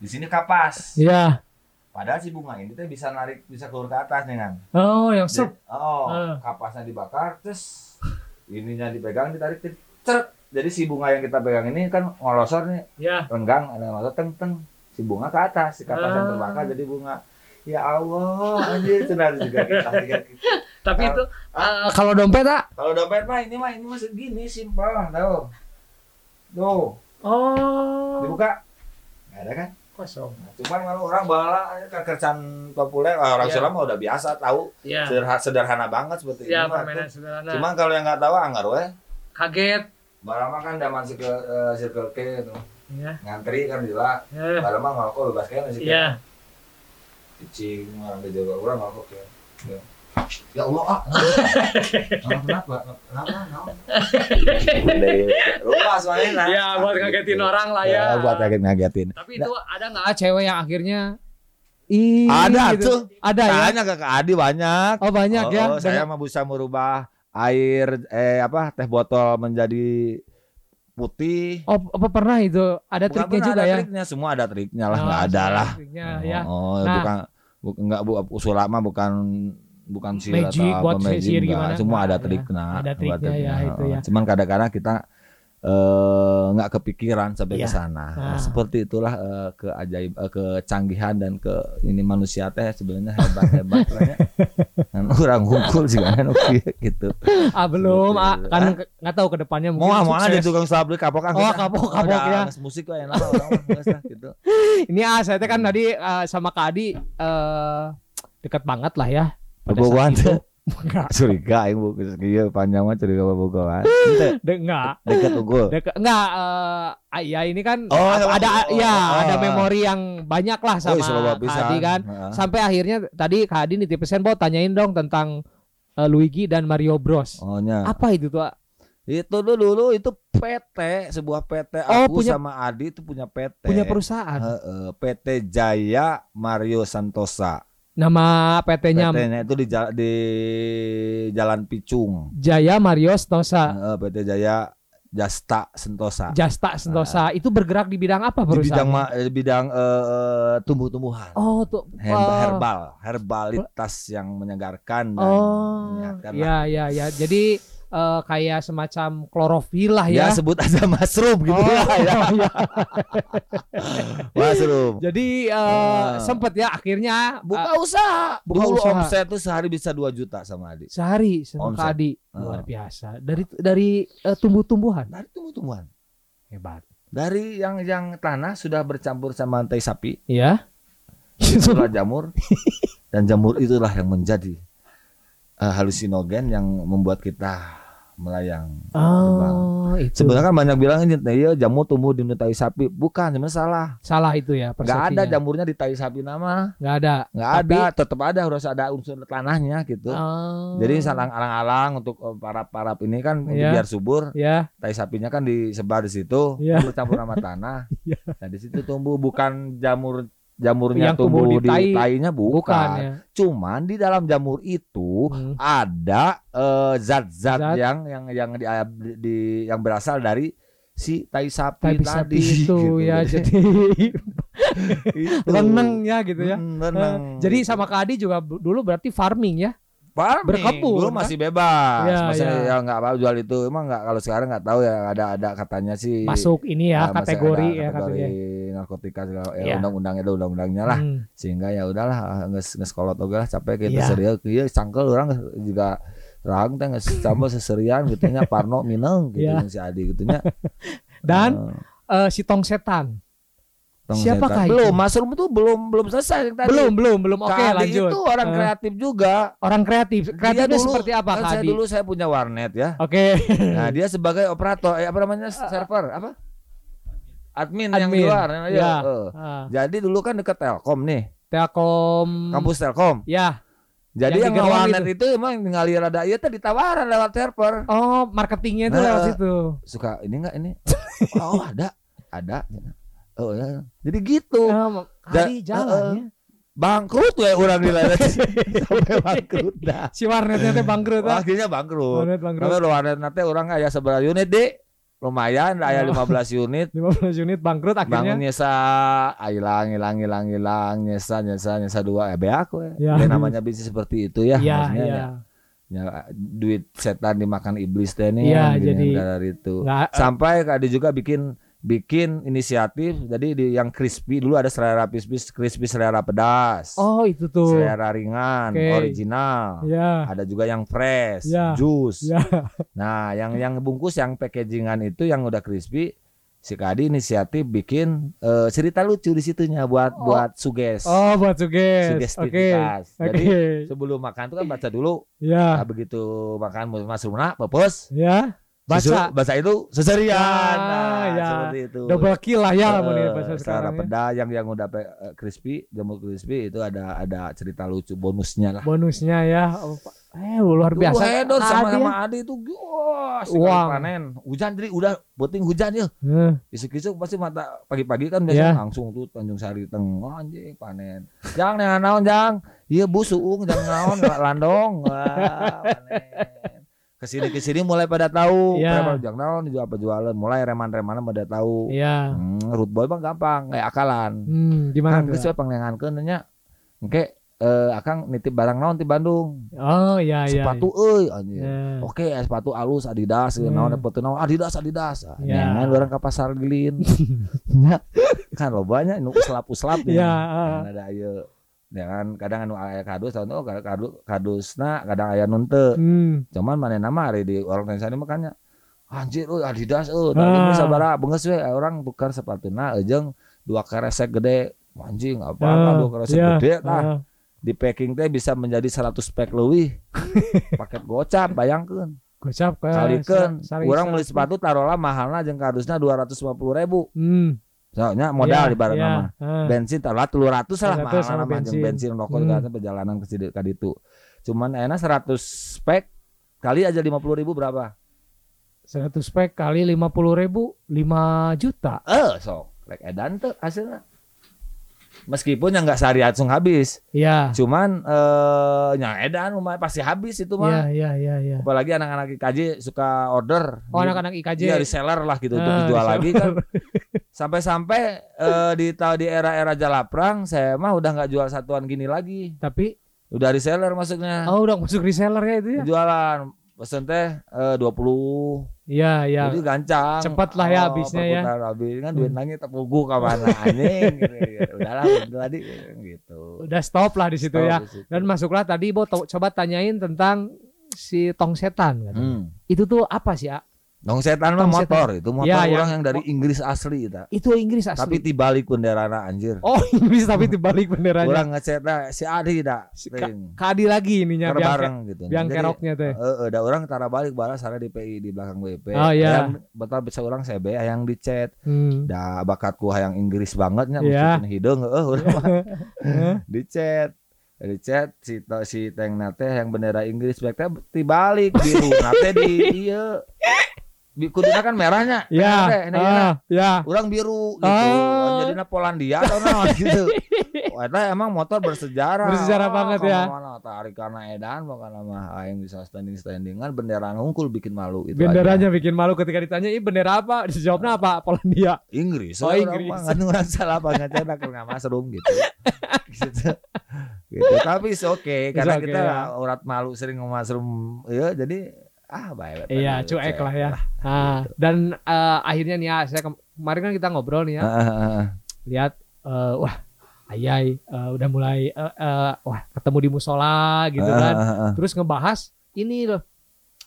Di sini kapas. Iya. Padahal si bunga ini teh bisa narik bisa keluar ke atas nih kan. Oh, yang sep. Oh, Ah. kapasnya dibakar, terus ininya dipegang, ditarik, ceret. Jadi si bunga yang kita pegang ini kan ngolosor nih, Ya. renggang, ada ngolosor, teng teng. si bunga ke atas si kapas yang Ah. terbakar jadi bunga ya Allah anjir cenah juga kita Tapi Ah. itu eh, kalau dompet ah. kalau dompet mah ini mah ini mah segini simpel tahu tuh Oh. dibuka nggak ada kan Kosong. Nah, cuman kalau orang bala kerjaan populer orang Iya. Sula mah udah biasa tahu Ya. sederhana, sederhana banget seperti Ya, ini permainan sederhana. cuman kalau yang nggak tahu anggar weh kaget. Barang mah kan zaman circle, eh, circle K itu Ya. ngantri kan gila Ya. barang mah ngerokok bebas kan sih Ya. Cicing orang di Jawa orang ngerokok ya ya, ya Allah ah. Kenapa? Kenapa? Kenapa? Kenapa? Soalnya Ya, buat ngagetin orang lah ya. buat ngagetin ngagetin Tapi itu ada nggak cewek yang akhirnya? Ih, Ada gitu. tuh. Ada ya. Tanya ke Kak Adi banyak. Oh banyak Oh, ya. oh, saya mah bisa merubah air eh apa teh botol menjadi putih. Oh apa pernah itu? Ada Bukan triknya juga ada ya? triknya, semua ada triknya lah, Oh, nggak ada semua lah. triknya, ya. Oh, Nah. bukan bu, enggak bu usul lama bukan bukan sihir Magic, atau apa magic, sihir gimana? semua ada ada. triknya. Ada triknya triknya. ya, itu ya. Cuman kadang-kadang kita eh, nggak kepikiran sampai Iya. ke sana. Nah. Seperti itulah eh, keajaib eh, kecanggihan dan ke ini manusia teh sebenarnya hebat-hebat lah ya. Kan orang hukum sih kan oke gitu. Ah belum, ah, kan ke- nggak tahu ke depannya Mau mungkin mau ada sukses. tukang sabri kapok kan. Oh, kapok, kapok ya. Musik kok enak orang gitu. Ini ah saya teh kan tadi eh, sama Kak Adi eh dekat banget lah ya. Pada saat itu. Enggak, Curiga aing bu kieu panjang mah curiga bobogohan. Henteu de- enggak. deket unggul. Deket, enggak eh ah, ya ini kan Oh, apa- sama- ada oh, ya oh, ada oh. memori yang banyak lah Oh, sama. Adi kan. Heeh. Sampai akhirnya tadi Kak Adi nitip pesan Bo tanyain dong tentang eh, Luigi dan Mario Bros. Oh nya. Apa itu tuh? Itu dulu dulu itu PT, sebuah PT Oh, aku punya- sama Adi itu punya PT. Punya perusahaan. Heeh, PT Jaya Mario Santosa. Nama PT-nya PT-nya itu di di Jalan Picung. Jaya Mario Sentosa. PT Jaya Jasta Sentosa. Jasta Sentosa itu bergerak di bidang apa di perusahaan? bidang ma- eh, bidang eh, eh, tumbuh-tumbuhan. Oh tuh oh. herbal, herbalitas yang menyegarkan dan Oh, menyehatkan ya ya ya. Jadi eh, kayak semacam klorofil lah Ya ya. sebut aja mushroom gitu Oh, lah ya. iya. Mushroom. Jadi eh, Ah. sempet ya akhirnya Buka eh, usaha. buka Dulu usaha. omset tuh sehari bisa 2 juta sama Adi. sehari sama Omset. Kak Adi Ah. luar biasa. Dari dari eh, tumbuh-tumbuhan Dari tumbuh-tumbuhan. hebat. Dari yang yang tanah sudah bercampur sama tai sapi, Iya. itulah jamur. Dan jamur itulah yang menjadi eh, halusinogen yang membuat kita melayang. Oh, itu. Sebenarnya kan banyak bilang ini ya jamur tumbuh di tai sapi. Bukan, sebenarnya salah. salah itu ya Nggak ada jamurnya di tai sapi nama. Nggak ada. Nggak Tapi- ada, tetap ada harus ada unsur tanahnya gitu. Oh. Jadi salang alang-alang untuk eh, para-para ini kan Iya. biar subur, ya. tai sapinya kan disebar di situ, kan bercampur sama tanah. Iya. Nah di situ tumbuh bukan jamur jamurnya Yang tumbuh tumbuh, di di, tai. tainya bukan. Bukan ya. Cuman di dalam jamur itu Hmm. ada eh, zat-zat Zat. yang yang yang di, di- yang berasal dari si tai sapi Tapi tadi sapi itu gitu. ya jadi Itu. leneng ya gitu ya. Hmm, leneng. Eh, Jadi sama Kak Adi juga dulu berarti farming ya. Farming. berkebun, dulu kan? masih bebas. Ya, Masih ya. ya nggak apa jual itu. Emang nggak kalau sekarang nggak tahu ya ada ada katanya sih Masuk ini ya masih kategori ada ya kategori katanya. narkotika segala ya, Iya. undang-undangnya ada undang-undangnya lah Hmm. sehingga ya udahlah nges nges kolot oge lah capek gitu Iya. serius iya cangkel orang juga rang teh nges campur seserian gitu nya parno mineng gitu Iya. si Adi gitu nya Dan Eh, eh, si Tong Setan. Tong siapakah itu? belum mushroom itu belum belum selesai yang tadi Belum, belum, belum. Oke, Adi lanjut. itu orang Eh, kreatif juga orang kreatif. Kreatifnya dulu- seperti apa kan saya dulu saya punya warnet ya Oke. Nah, dia sebagai operator, eh apa namanya server, apa? Admin, yang Admin, di luar. ya. ya. eh. Ah, Jadi dulu kan dekat Telkom nih, Telkom. kampus Telkom. Ya. Jadi Yang yang, warnet itu. emang ngalir ada iya tadi ditawaran lewat server. Oh, marketingnya itu Nah, lewat eh. situ. Suka ini enggak ini? oh, ada. Ada. Oh ya. Jadi gitu. Ah, Da- Kali jalan ya. Bangkrut ya orang di sampai bangkrut dah. Si warnetnya teh bangkrut. ah. Akhirnya bangkrut. Warnet bangkrut. Tapi warnet nanti orang aya seberapa unit deh. Lumayan, aya Oh. 15 unit. 15 unit bangkrut akhirnya. bangun nyesa hilang hilang hilang hilang nyesa nyesa nyesa dua ya be aku ya, Ya. Ya, namanya bisnis seperti itu ya, Iya, maksudnya iya. ya, ya, duit setan dimakan iblis teh nih gini, jadi dari itu Nggak, sampai ada juga bikin bikin inisiatif jadi di yang crispy dulu ada selera crispy crispy selera pedas Oh, itu tuh. selera ringan Oke. original Ya. ada juga yang fresh Ya. jus Ya. nah yang yang bungkus yang packagingan itu yang udah crispy si Kadi inisiatif bikin eh, cerita lucu di situnya buat Oh. buat suges Oh, buat suges. Sugestivitas Oke. jadi sebelum makan tuh kan baca dulu Ya. nah, begitu makan mas rumah pepes Ya. Susu- Baca. bahasa itu seserian Ah, nah, ya. seperti itu Double kill lah ya nih bahasa secara sekarang. ya. peda yang yang udah eh, crispy jamur crispy itu ada ada cerita lucu bonusnya lah Bonusnya ya. Oh, eh luar biasa. Tuh hedon sama ya. sama Adi itu sekali Uang. panen hujan jadi udah puting hujan ya Eh, isuk-isuk pasti mata pagi-pagi kan Ya. biasanya langsung tuh Tanjung Sari teng oh, anjing panen jangan yang naon jang iya bu suung jangan naon landong wah panen ke sini ke sini mulai pada tahu. Preman jang naon jual apa jualan mulai reman-remanan pada tahu Iya. hmm, root boy mah gampang kayak akalan Hmm, gimana kan geus we panglengankeun nya engke eh, akang nitip barang naon di Bandung Oh, iya iya. sepatu euy anjing Ya. Oke, ya, sepatu alus Adidas, Hmm. naon sepatu naon Adidas Adidas. Ya. Jangan orang ke pasar gilin. Nya, kan lo banyak nu uslap-uslap Ya, nih. ah. Kan ada ayo Jangan kadang anu aya kadus tahun oh kadus kadusna kadang aya nun teu. Hmm. Cuman mana nama hari di orang Tanzania makanya anjir euy Adidas euy. Ah. Tadi sabaraha beungeus we orang tukar sepatuna jeung dua keresek gede. Anjing apa Ah, dua keresek iya. gede tah. Ah. Di packing teh bisa menjadi 100 pack leuwih. Paket gocap bayangkeun. Gocap saring- urang meuli saring- sepatu taruhlah mahalna jeung kardusna 250 ribu. Hmm. Soalnya modal di barang iya. nama. Ah. Bensin taruhlah 300 lah 300 mahalna sama nama bensin. bensin rokok Hmm. juga perjalanan ke situ ka ditu. Cuman enak 100 spek kali aja 50 ribu berapa? 100 pack kali 50 ribu 5 juta. Eh, sok rek edan tuh hasilnya. Meskipun yang nggak sehari langsung habis, Iya. cuman eh yang edan lumayan pasti habis itu Iya mah. iya iya iya. Apalagi anak-anak IKJ suka order. Oh anak-anak IKJ. Iya reseller lah gitu untuk Ah, dijual reseller. lagi kan. Sampai-sampai eh, di tahun di era-era Jalaprang saya mah udah nggak jual satuan gini lagi. Tapi Udah reseller maksudnya. oh udah masuk reseller ya itu ya. Jualan pesen teh eh, 20. Iya iya. Jadi gancang. Cepet lah ya habisnya ya. perputaran Habis kan duit nangis tepugu ke mana anjing gitu, gitu. Udahlah itu tadi gitu. Udah stop lah di situ Stop ya. di situ. Dan masuklah tadi Bo coba tanyain tentang si tong setan katanya. Hmm. Itu tuh apa sih, A? Dong setan mah motor itu motor Ya, orang yang- yang dari Inggris asli itu. Itu Inggris asli. Tapi tibalik benderana anjir. oh, Inggris tapi dibalik benderanya. Orang ngecetna si Adi dah. Si Ka- Kadi lagi ininya biang, bareng gitu. biang Jadi, keroknya teh. Eh, eh, da orang tara balik balas sana di PI di belakang WP. Oh, iya. Yang betul bisa orang CB yang di chat. Hmm. Da bakatku hayang Inggris bangetnya Iya. meskipun hidung eh urang mah Heh. di chat. Di chat si to, si Teng nate yang bendera Inggris baik teh dibalik biru nate di iya. Kuduna kan merahnya. Ya, ah, ya. Orang biru gitu. Oh. Jadinya Polandia atau naon gitu. Wah, eta emang motor bersejarah. Bersejarah banget ya. Mana tarik karena edan bukan nama aing bisa standing standingan bendera ngungkul bikin malu itu Benderanya aja. bikin malu ketika ditanya, "Ini bendera apa?" Dijawabnya apa? Polandia. Inggris. Oh, orang Inggris. mah Ngan orang salah banget cedak ke mushroom gitu. gitu. gitu. Tapi it's okay karena okay, kita ya. urat malu sering mushroom ya jadi ah baik. Iya, cuek lah ya. Nah, dan eh, akhirnya nih ya, saya kem- kemarin kan kita ngobrol nih ya, Heeh. lihat eh, wah, ayai eh, udah mulai eh, eh, wah ketemu di musola gitu kan. Terus ngebahas ini loh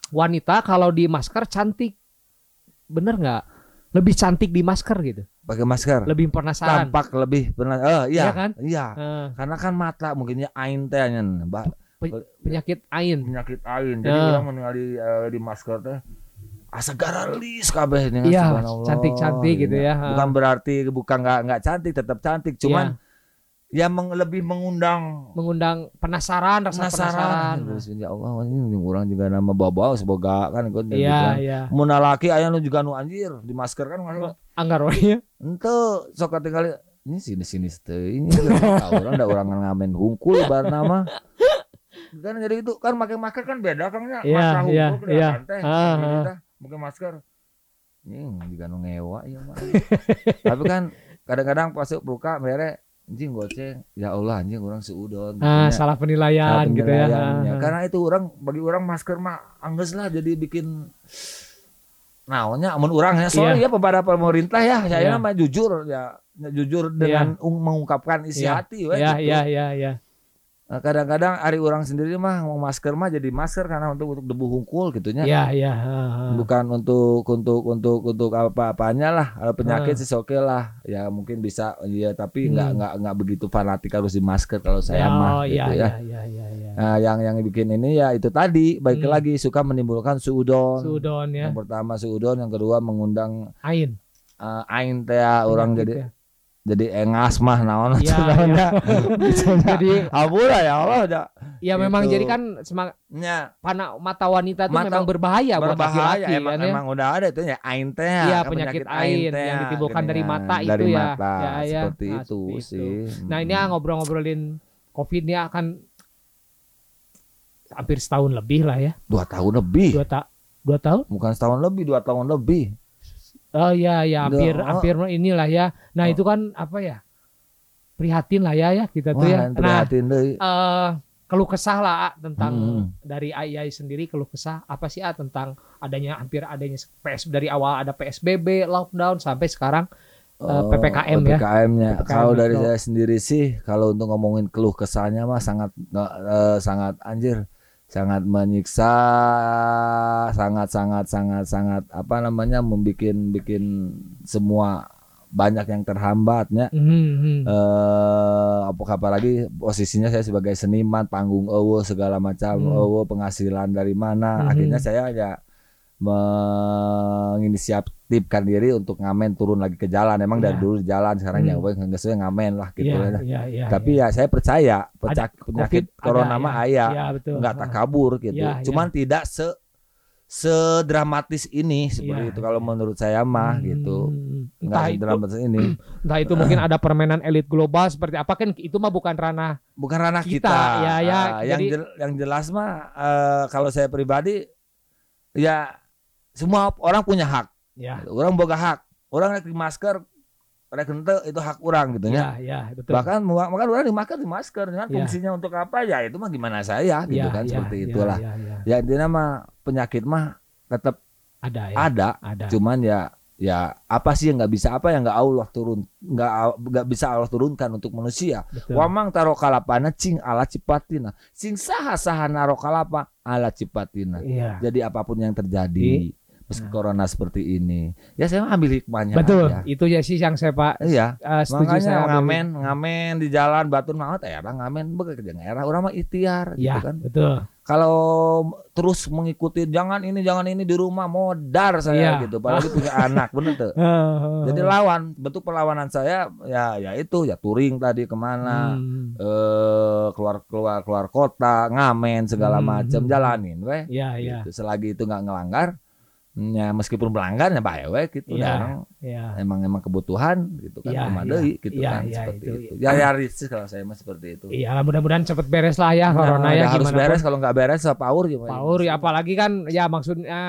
wanita kalau di masker cantik, bener nggak? Lebih cantik di masker gitu, Pakai masker. lebih penasaran. Tampak lebih benar. Oh iya. Iya kan? Iya. Eh, Karena kan mata mungkinnya ain teh penyakit ain. penyakit ain. Jadi Ya. orang meninggal di eh, di masker teh asa garalis kabeh Iya, subhanallah. cantik-cantik gitu ya. Bukan berarti bukan nggak nggak cantik tetap cantik, cuman ya meng- lebih mengundang mengundang penasaran, rasa penasaran. penasaran. Terus, Ya Allah, ini orang juga nama bawa semoga kan ikut Iya, iya. Mun laki aya nu juga nu anjir di masker kan. Anggar we. Ente sok tinggal ini sini sini teh ini orang ada orang ngamen hungkul bar nama kan jadi itu kan pakai masker kan beda kan ya Iya, masker iya, hungkul iya. kelihatan teh Ah, ah. pakai masker ini juga nu ngewa ya mah tapi kan kadang-kadang pas buka mere anjing goceng ya Allah anjing orang seudon Ah, salah penilaian Salah gitu ya. Ah, karena itu orang bagi orang masker mah angges lah jadi bikin naonnya amun urangnya sorry ya kepada pemerintah ya saya Iya. mah jujur ya jujur dengan ung- mengungkapkan isi Iya. hati we, Ya, gitu. ya, ya, ya. Nah, kadang-kadang hari orang sendiri mah mau masker mah jadi masker karena untuk untuk debu hungkul gitunya Ya, ya. ha, ha. bukan untuk untuk untuk untuk apa-apanya lah Kalau penyakit Hmm. sih oke lah ya mungkin bisa ya tapi nggak Hmm. nggak nggak begitu fanatik harus di masker kalau saya Ya, mah oh, gitu ya, ya. ya, ya, ya, ya. Nah, yang yang bikin ini ya itu tadi baik Hmm. lagi suka menimbulkan suudon. Sudon ya. Yang pertama suudon, yang kedua mengundang Ain. eh, ain teh ya, orang jadi ya. Jadi engas mah naon Iya, sebenarnya. Jadi Ampura ya Allah udah ya memang Gitu. jadi kan semang nya pana mata wanita itu Mata- memang berbahaya, buat berbahaya laki-laki emang kan ya. emang udah ada itu ya ain teh Iya, kan, penyakit ain teh, yang ditimbulkan dari mata kan, itu dari ya. mata Ya, ya. seperti Nah, itu seperti sih. Nah ini ya ngobrol-ngobrolin COVID ini akan hampir setahun lebih lah ya. dua tahun lebih, Dua tak dua tahun? bukan setahun lebih, dua tahun lebih. Oh iya ya hampir Udah, oh. hampir inilah ya. Nah Oh. itu kan apa ya? Prihatin lah ya ya kita tuh Wah, ya. Nah eh keluh kesah lah A, tentang Hmm. dari Ayai sendiri keluh kesah apa sih A tentang adanya hampir adanya PS dari awal ada PSBB lockdown sampai sekarang eh, PPKM ya. PPKM-nya. PPKM, Kalau dari saya sendiri sih, kalau untuk ngomongin keluh kesahnya mah sangat eh, sangat anjir, sangat menyiksa, sangat sangat sangat sangat apa namanya membikin bikin semua banyak yang terhambatnya. Hmm, hmm. apakah apalagi posisinya saya sebagai seniman panggung ewo segala macam Hmm. ewo penghasilan dari mana Mhm. akhirnya saya ya menginisiatifkan diri untuk ngamen turun lagi ke jalan emang dari Ya. dulu jalan sekarang Hmm. ya nggak sesuai ngamen lah gitu Iya, ya. iya, iya, tapi iya. ya saya percaya pecak, penyakit COVID corona ada, mah ya. aya Iya, betul. nggak tak kabur gitu Ya, ya. cuman tidak se sedramatis ini seperti Ya, itu kalau ya. menurut saya mah Hmm, gitu Entah nggak itu, sedramatis ini entah itu mungkin ada permainan elit global seperti apa kan itu mah bukan ranah bukan ranah Kita, kita, ya, ya, yang jadi- jel- yang jelas mah eh, kalau saya pribadi ya semua orang punya hak ya. orang boga hak orang di masker rek itu hak orang gitu ya Ya, ya, betul. bahkan makan orang di masker di masker dengan Ya. fungsinya untuk apa ya itu mah gimana saya gitu Ya, kan ya, seperti ya, itulah ya, ya. ya intinya mah penyakit mah tetap Ada ya. ada Ada. cuman ya ya apa sih yang nggak bisa apa yang nggak Allah turun nggak nggak bisa Allah turunkan untuk manusia Betul. Wamang taro kalapana cing ala cipatina. Sing saha saha naro kalapa ala cipatina. Iya. Jadi apa pun yang terjadi meski Nah. corona seperti ini, ya saya ambil hikmahnya Betul. aja. Itu ya sih yang saya Pak Iya, eh, setuju makanya saya. ngamen, ngamen di jalan batu maut ya ngamen bekerja era orang mah ikhtiar Ya, gitu kan. betul. Kalau terus mengikuti jangan ini jangan ini di rumah modar saya Iya. gitu, apalagi punya anak, bener tuh. Jadi lawan, bentuk perlawanan saya ya ya itu ya touring tadi ke mana, Hmm. eh keluar keluar keluar kota ngamen segala Hmm. macam jalanin weh Ya, ya. gitu. selagi itu nggak ngelanggar ya meskipun melanggar ya bae weh gitu Iya. Orang Ya. emang emang kebutuhan gitu kan Iya, kumaha iya. deui gitu Iya, kan iya, seperti itu. itu, ya ya risih kalau saya mah seperti itu Iya, mudah-mudahan cepet beres lah ya corona Nah, ya harus gimana beres pun. kalau nggak beres ya paur gimana Paur ya apalagi kan ya maksudnya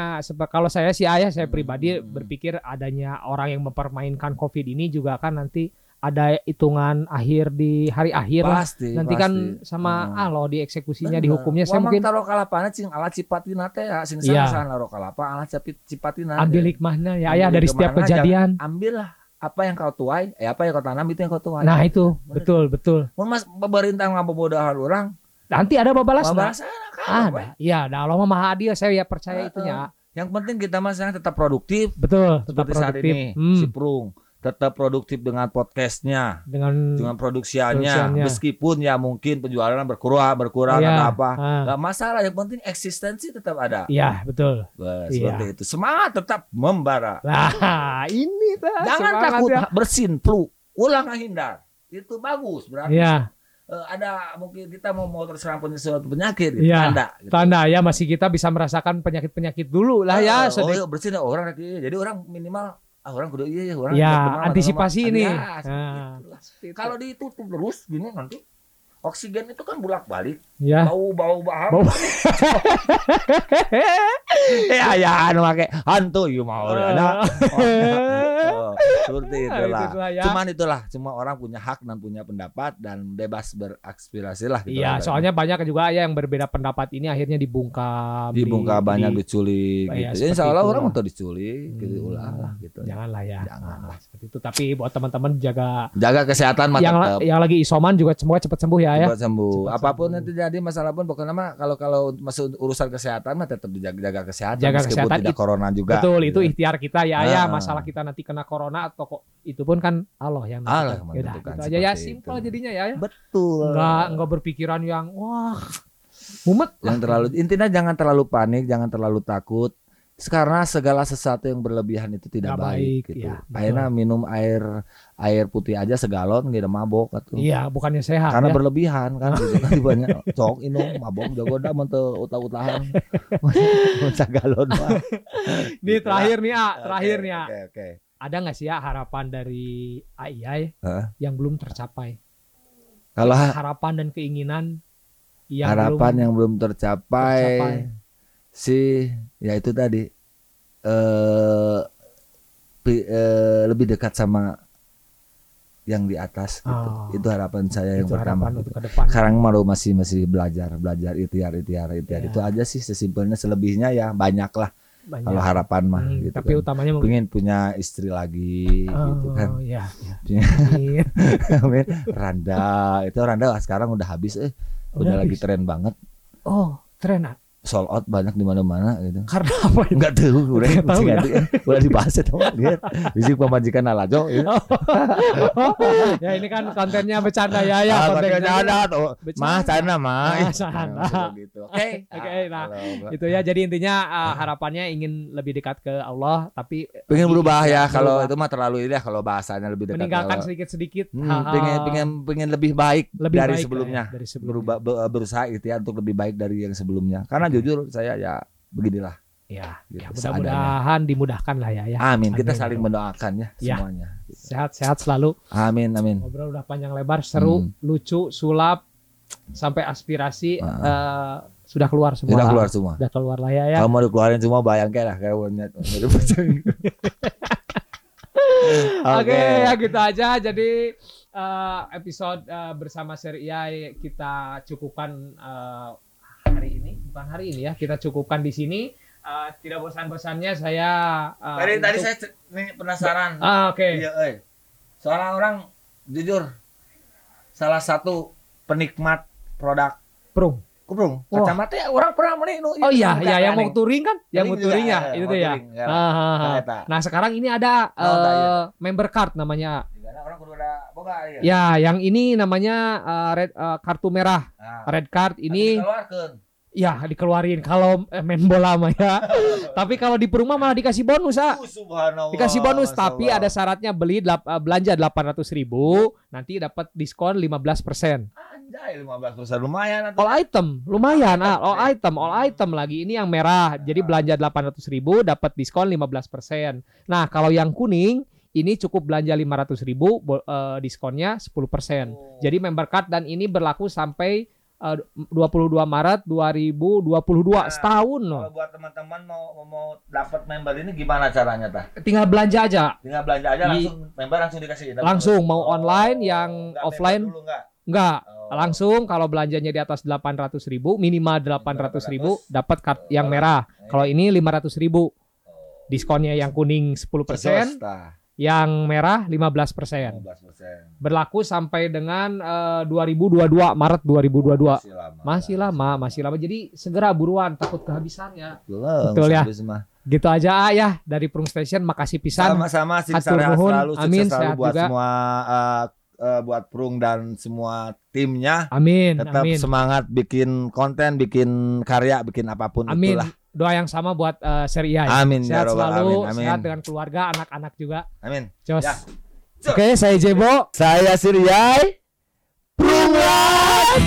kalau saya sih ayah saya pribadi Hmm. berpikir adanya orang yang mempermainkan Covid ini juga kan nanti ada hitungan akhir di hari akhir lah. pasti Nanti pasti. kan sama Hmm. ah lo dieksekusinya Bener. dihukumnya saya Wamang mungkin taruh kalapana cing ala cipatina teh ya sing Iya. saha naro kalapa ala cipatina ambil hikmahnya ya ayah dari setiap kejadian. ambil lah apa yang kau tuai eh apa yang kau tanam itu yang kau tuai Nah itu Bener. betul betul. Mun mas pemerintah ngabobodahan orang, Nanti ada babalas babalas Ada. Iya, dah Allah mah adil saya ya percaya itunya. Yang penting kita mas tetap produktif Betul, tetap seperti saat produktif. ini. Hmm, Si Prung tetap produktif dengan podcastnya, dengan dengan produksiannya, meskipun ya mungkin penjualan berkurang, berkurang Iya, atau apa. ah. Gak masalah, yang penting eksistensi tetap ada. Iya, betul. Wah, Iya. seperti itu. Semangat tetap membara. Lah, ini dah Jangan takut ya. bersin, flu. Ulang hindar. Itu bagus. Berarti Iya, eh, ada mungkin kita mau mau terserang punya suatu penyakit. Gitu. Iya. Tanda. Gitu. tanda ya masih kita bisa merasakan penyakit-penyakit dulu lah ya. oh, sedikit. iya, bersih dah orang lagi. Jadi orang minimal ah orang kudu iya ya orang Ya, antisipasi ini. Ya, Nah. Kalau ditutup terus gini nanti oksigen itu kan bolak balik ya. bau bau baham Bau. ya ya anu make hantu ieu mah ada. Oh, seperti itulah. Itulah ya. Cuman itulah semua orang punya hak dan punya pendapat dan bebas beraspirasi lah gitu. Iya, soalnya banyak juga ya yang berbeda pendapat ini akhirnya dibungkam. dibuka di- banyak di- diculik Iya, gitu. Insya Allah orang untuk diculik gitu Hmm. ulah lah gitu. Janganlah ya. Jangan. Nah, seperti itu. Tapi buat teman-teman jaga Jaga kesehatan yang yang lagi isoman juga semoga cepat sembuh ya ya. Cepat sembuh. Cepat Apa pun sembuh. yang terjadi masalah pun pokoknya mah kalau kalau masuk urusan kesehatan mah tetap dijaga jaga kesehatan Jaga meskipun kesehatan, tidak it- corona juga. Betul, itu gitu. ikhtiar kita ya ya. Ah. Masalah kita nanti kena corona atau kok itu pun kan Allah yang Allah yang Yaudah, menentukan, gitu aja ya simpel jadinya ya. ya. Betul. Enggak enggak berpikiran yang wah mumet Yang terlalu intinya jangan terlalu panik, jangan terlalu takut. Karena segala sesuatu yang berlebihan itu tidak Nggak baik, baik, gitu. betul. Akhirnya minum air air putih aja segalon gitu mabok atuh. Iya, bukannya sehat Karena ya. berlebihan kan gitu kan banyak cok inung mabok jago dah menteu utah-utahan. Segalon mah. Nih terakhir nih, A, terakhir nih, A. Oke, oke. Ada nggak sih ya harapan dari AII Hah? yang belum tercapai? Kalau ha- Harapan dan keinginan yang harapan belum yang belum tercapai, tercapai. Sih ya itu tadi eh eh, lebih dekat sama yang di atas gitu. Oh. Itu harapan saya yang itu pertama. harapan untuk ke depan. Sekarang malu masih masih belajar, belajar ikhtiar, ikhtiar, ikhtiar. Ya. Itu aja sih sesimpelnya selebihnya ya banyak lah Banyak. kalau harapan mah Hmm, gitu tapi kan. utamanya mungkin Pengen punya istri lagi gitu kan. Oh, ya, ya. Punya- Amin. Amin. Randa, itu Randa sekarang udah habis eh. Udah, Udah lagi habis. tren banget. Oh, keren ah. Sold out banyak di mana-mana gitu. Karena apa itu? Enggak tahu gue Nggak tahu ya. udah dibahas itu dia bisik pemajikan alajo ya. ya ini kan kontennya bercanda ya ya. ah, kontennya. kontennya ada tuh Bercanda. mah sana mah Ah, sana. gitu oke Oke, nah, kalau- Itu ya. Jadi intinya uh, harapannya ingin lebih dekat ke Allah, tapi pengen berubah ya kalau itu mah terlalu ini ya kalau bahasanya lebih dekat meninggalkan sedikit-sedikit Hmm, pengen pengen pengen lebih baik lebih dari baik lah sebelumnya ya, dari sebelumnya. berubah be- berusaha gitu ya untuk lebih baik dari yang sebelumnya karena jujur saya ya beginilah Ya, gitu, ya mudah-mudahan dimudahkan lah ya ya. amin kita Amin. saling mendoakan ya Ya. semuanya Sehat-sehat selalu. amin amin Ngobrol udah panjang lebar, seru, Hmm. lucu, sulap sampai aspirasi Ah. eh, sudah keluar semua. sudah keluar semua Sudah keluar lah ya ya. Kalau mau dikeluarin semua bayangkan lah kayak warnet. Oke, ya gitu aja. Jadi eh, episode eh, bersama seri kita cukupkan eh, hari ini, bukan hari ini ya. Kita cukupkan di sini. Eh, tidak bosan-bosannya saya eh, Tadi tadi untuk- saya c- nih penasaran. Ah, oke. Iya, euy. Seorang orang jujur salah satu penikmat produk Prung. kuprung Wah. kacamata ya orang pernah beli nu Oh iya, iya yang mau touring kan? Yang mau Touring ya, ya, itu ya. ya. Ah, ah, ah. Nah, sekarang ini ada Oh, tak, iya. eh, member card namanya. Orang kudu ada boga ya. Ya, yang ini namanya eh, red eh, kartu merah. Nah, Red card ini dikeluarkeun. Ya dikeluarin kalau eh, main bola mah ya. tapi kalau di perumah malah dikasih bonus, ah. Uh, subhanallah. Dikasih bonus Masya tapi ada syaratnya beli delap- eh, belanja 800 ribu nanti dapat diskon 15%. anjay 15% lumayan atuh. All item lumayan ah, all item, all item lagi ini yang merah. Jadi belanja 800 ribu dapat diskon 15%. Nah, kalau yang kuning ini cukup belanja 500 ribu eh, diskonnya 10%. Oh. Jadi member card dan ini berlaku sampai 22 Maret 2022 Nah, setahun Kalau loh. buat teman-teman mau mau dapat member ini gimana caranya tah? Tinggal belanja aja. Tinggal belanja aja Di- langsung member langsung dikasih. Langsung mau Oh, online yang nggak member offline dulu nggak? enggak. Oh. Langsung kalau belanjanya di atas 800 ribu minimal 800 ribu dapat kartu yang merah. Kalau ini 500 ribu diskonnya yang kuning 10%, Terus, tah, yang merah 15%. 15%. Berlaku sampai dengan eh, 2022 Maret 2022. Masih lama. Masih lama, masih lama. Jadi segera buruan takut kehabisannya. Belum, Betul ya. Gitu aja ah, ya dari Prung Station makasih pisan. Sama-sama Hatur nuhun. selalu sukses Amin, selalu sehat buat juga. semua eh, eh, buat Prung dan semua timnya. Amin, Tetap amin. semangat bikin konten, bikin karya, bikin apa pun Amin. itulah. Doa yang sama buat eh, seri I. Amin ya Sehat robbal selalu. Amin. sehat dengan keluarga, anak-anak juga. Amin. Jos. Ya. Oke, saya Jebo. Saya Siriai Prungan.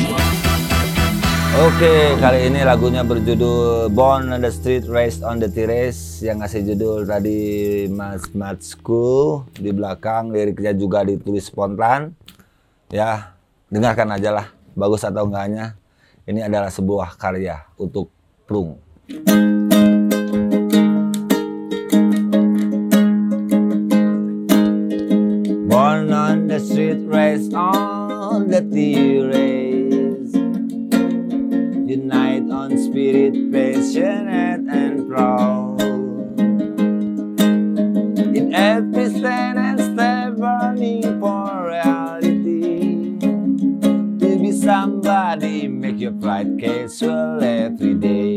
Oke, kali ini lagunya berjudul Born on the Street Raised on the Terrace yang ngasih judul tadi Mas Matsku di belakang liriknya juga ditulis spontan. Ya, dengarkan aja lah, bagus atau enggaknya. Ini adalah sebuah karya untuk Prung. Born on the street, raised on the terrace. Unite on spirit, passionate and proud. In every stand and step, burning for reality. To be somebody, make your pride casual every day.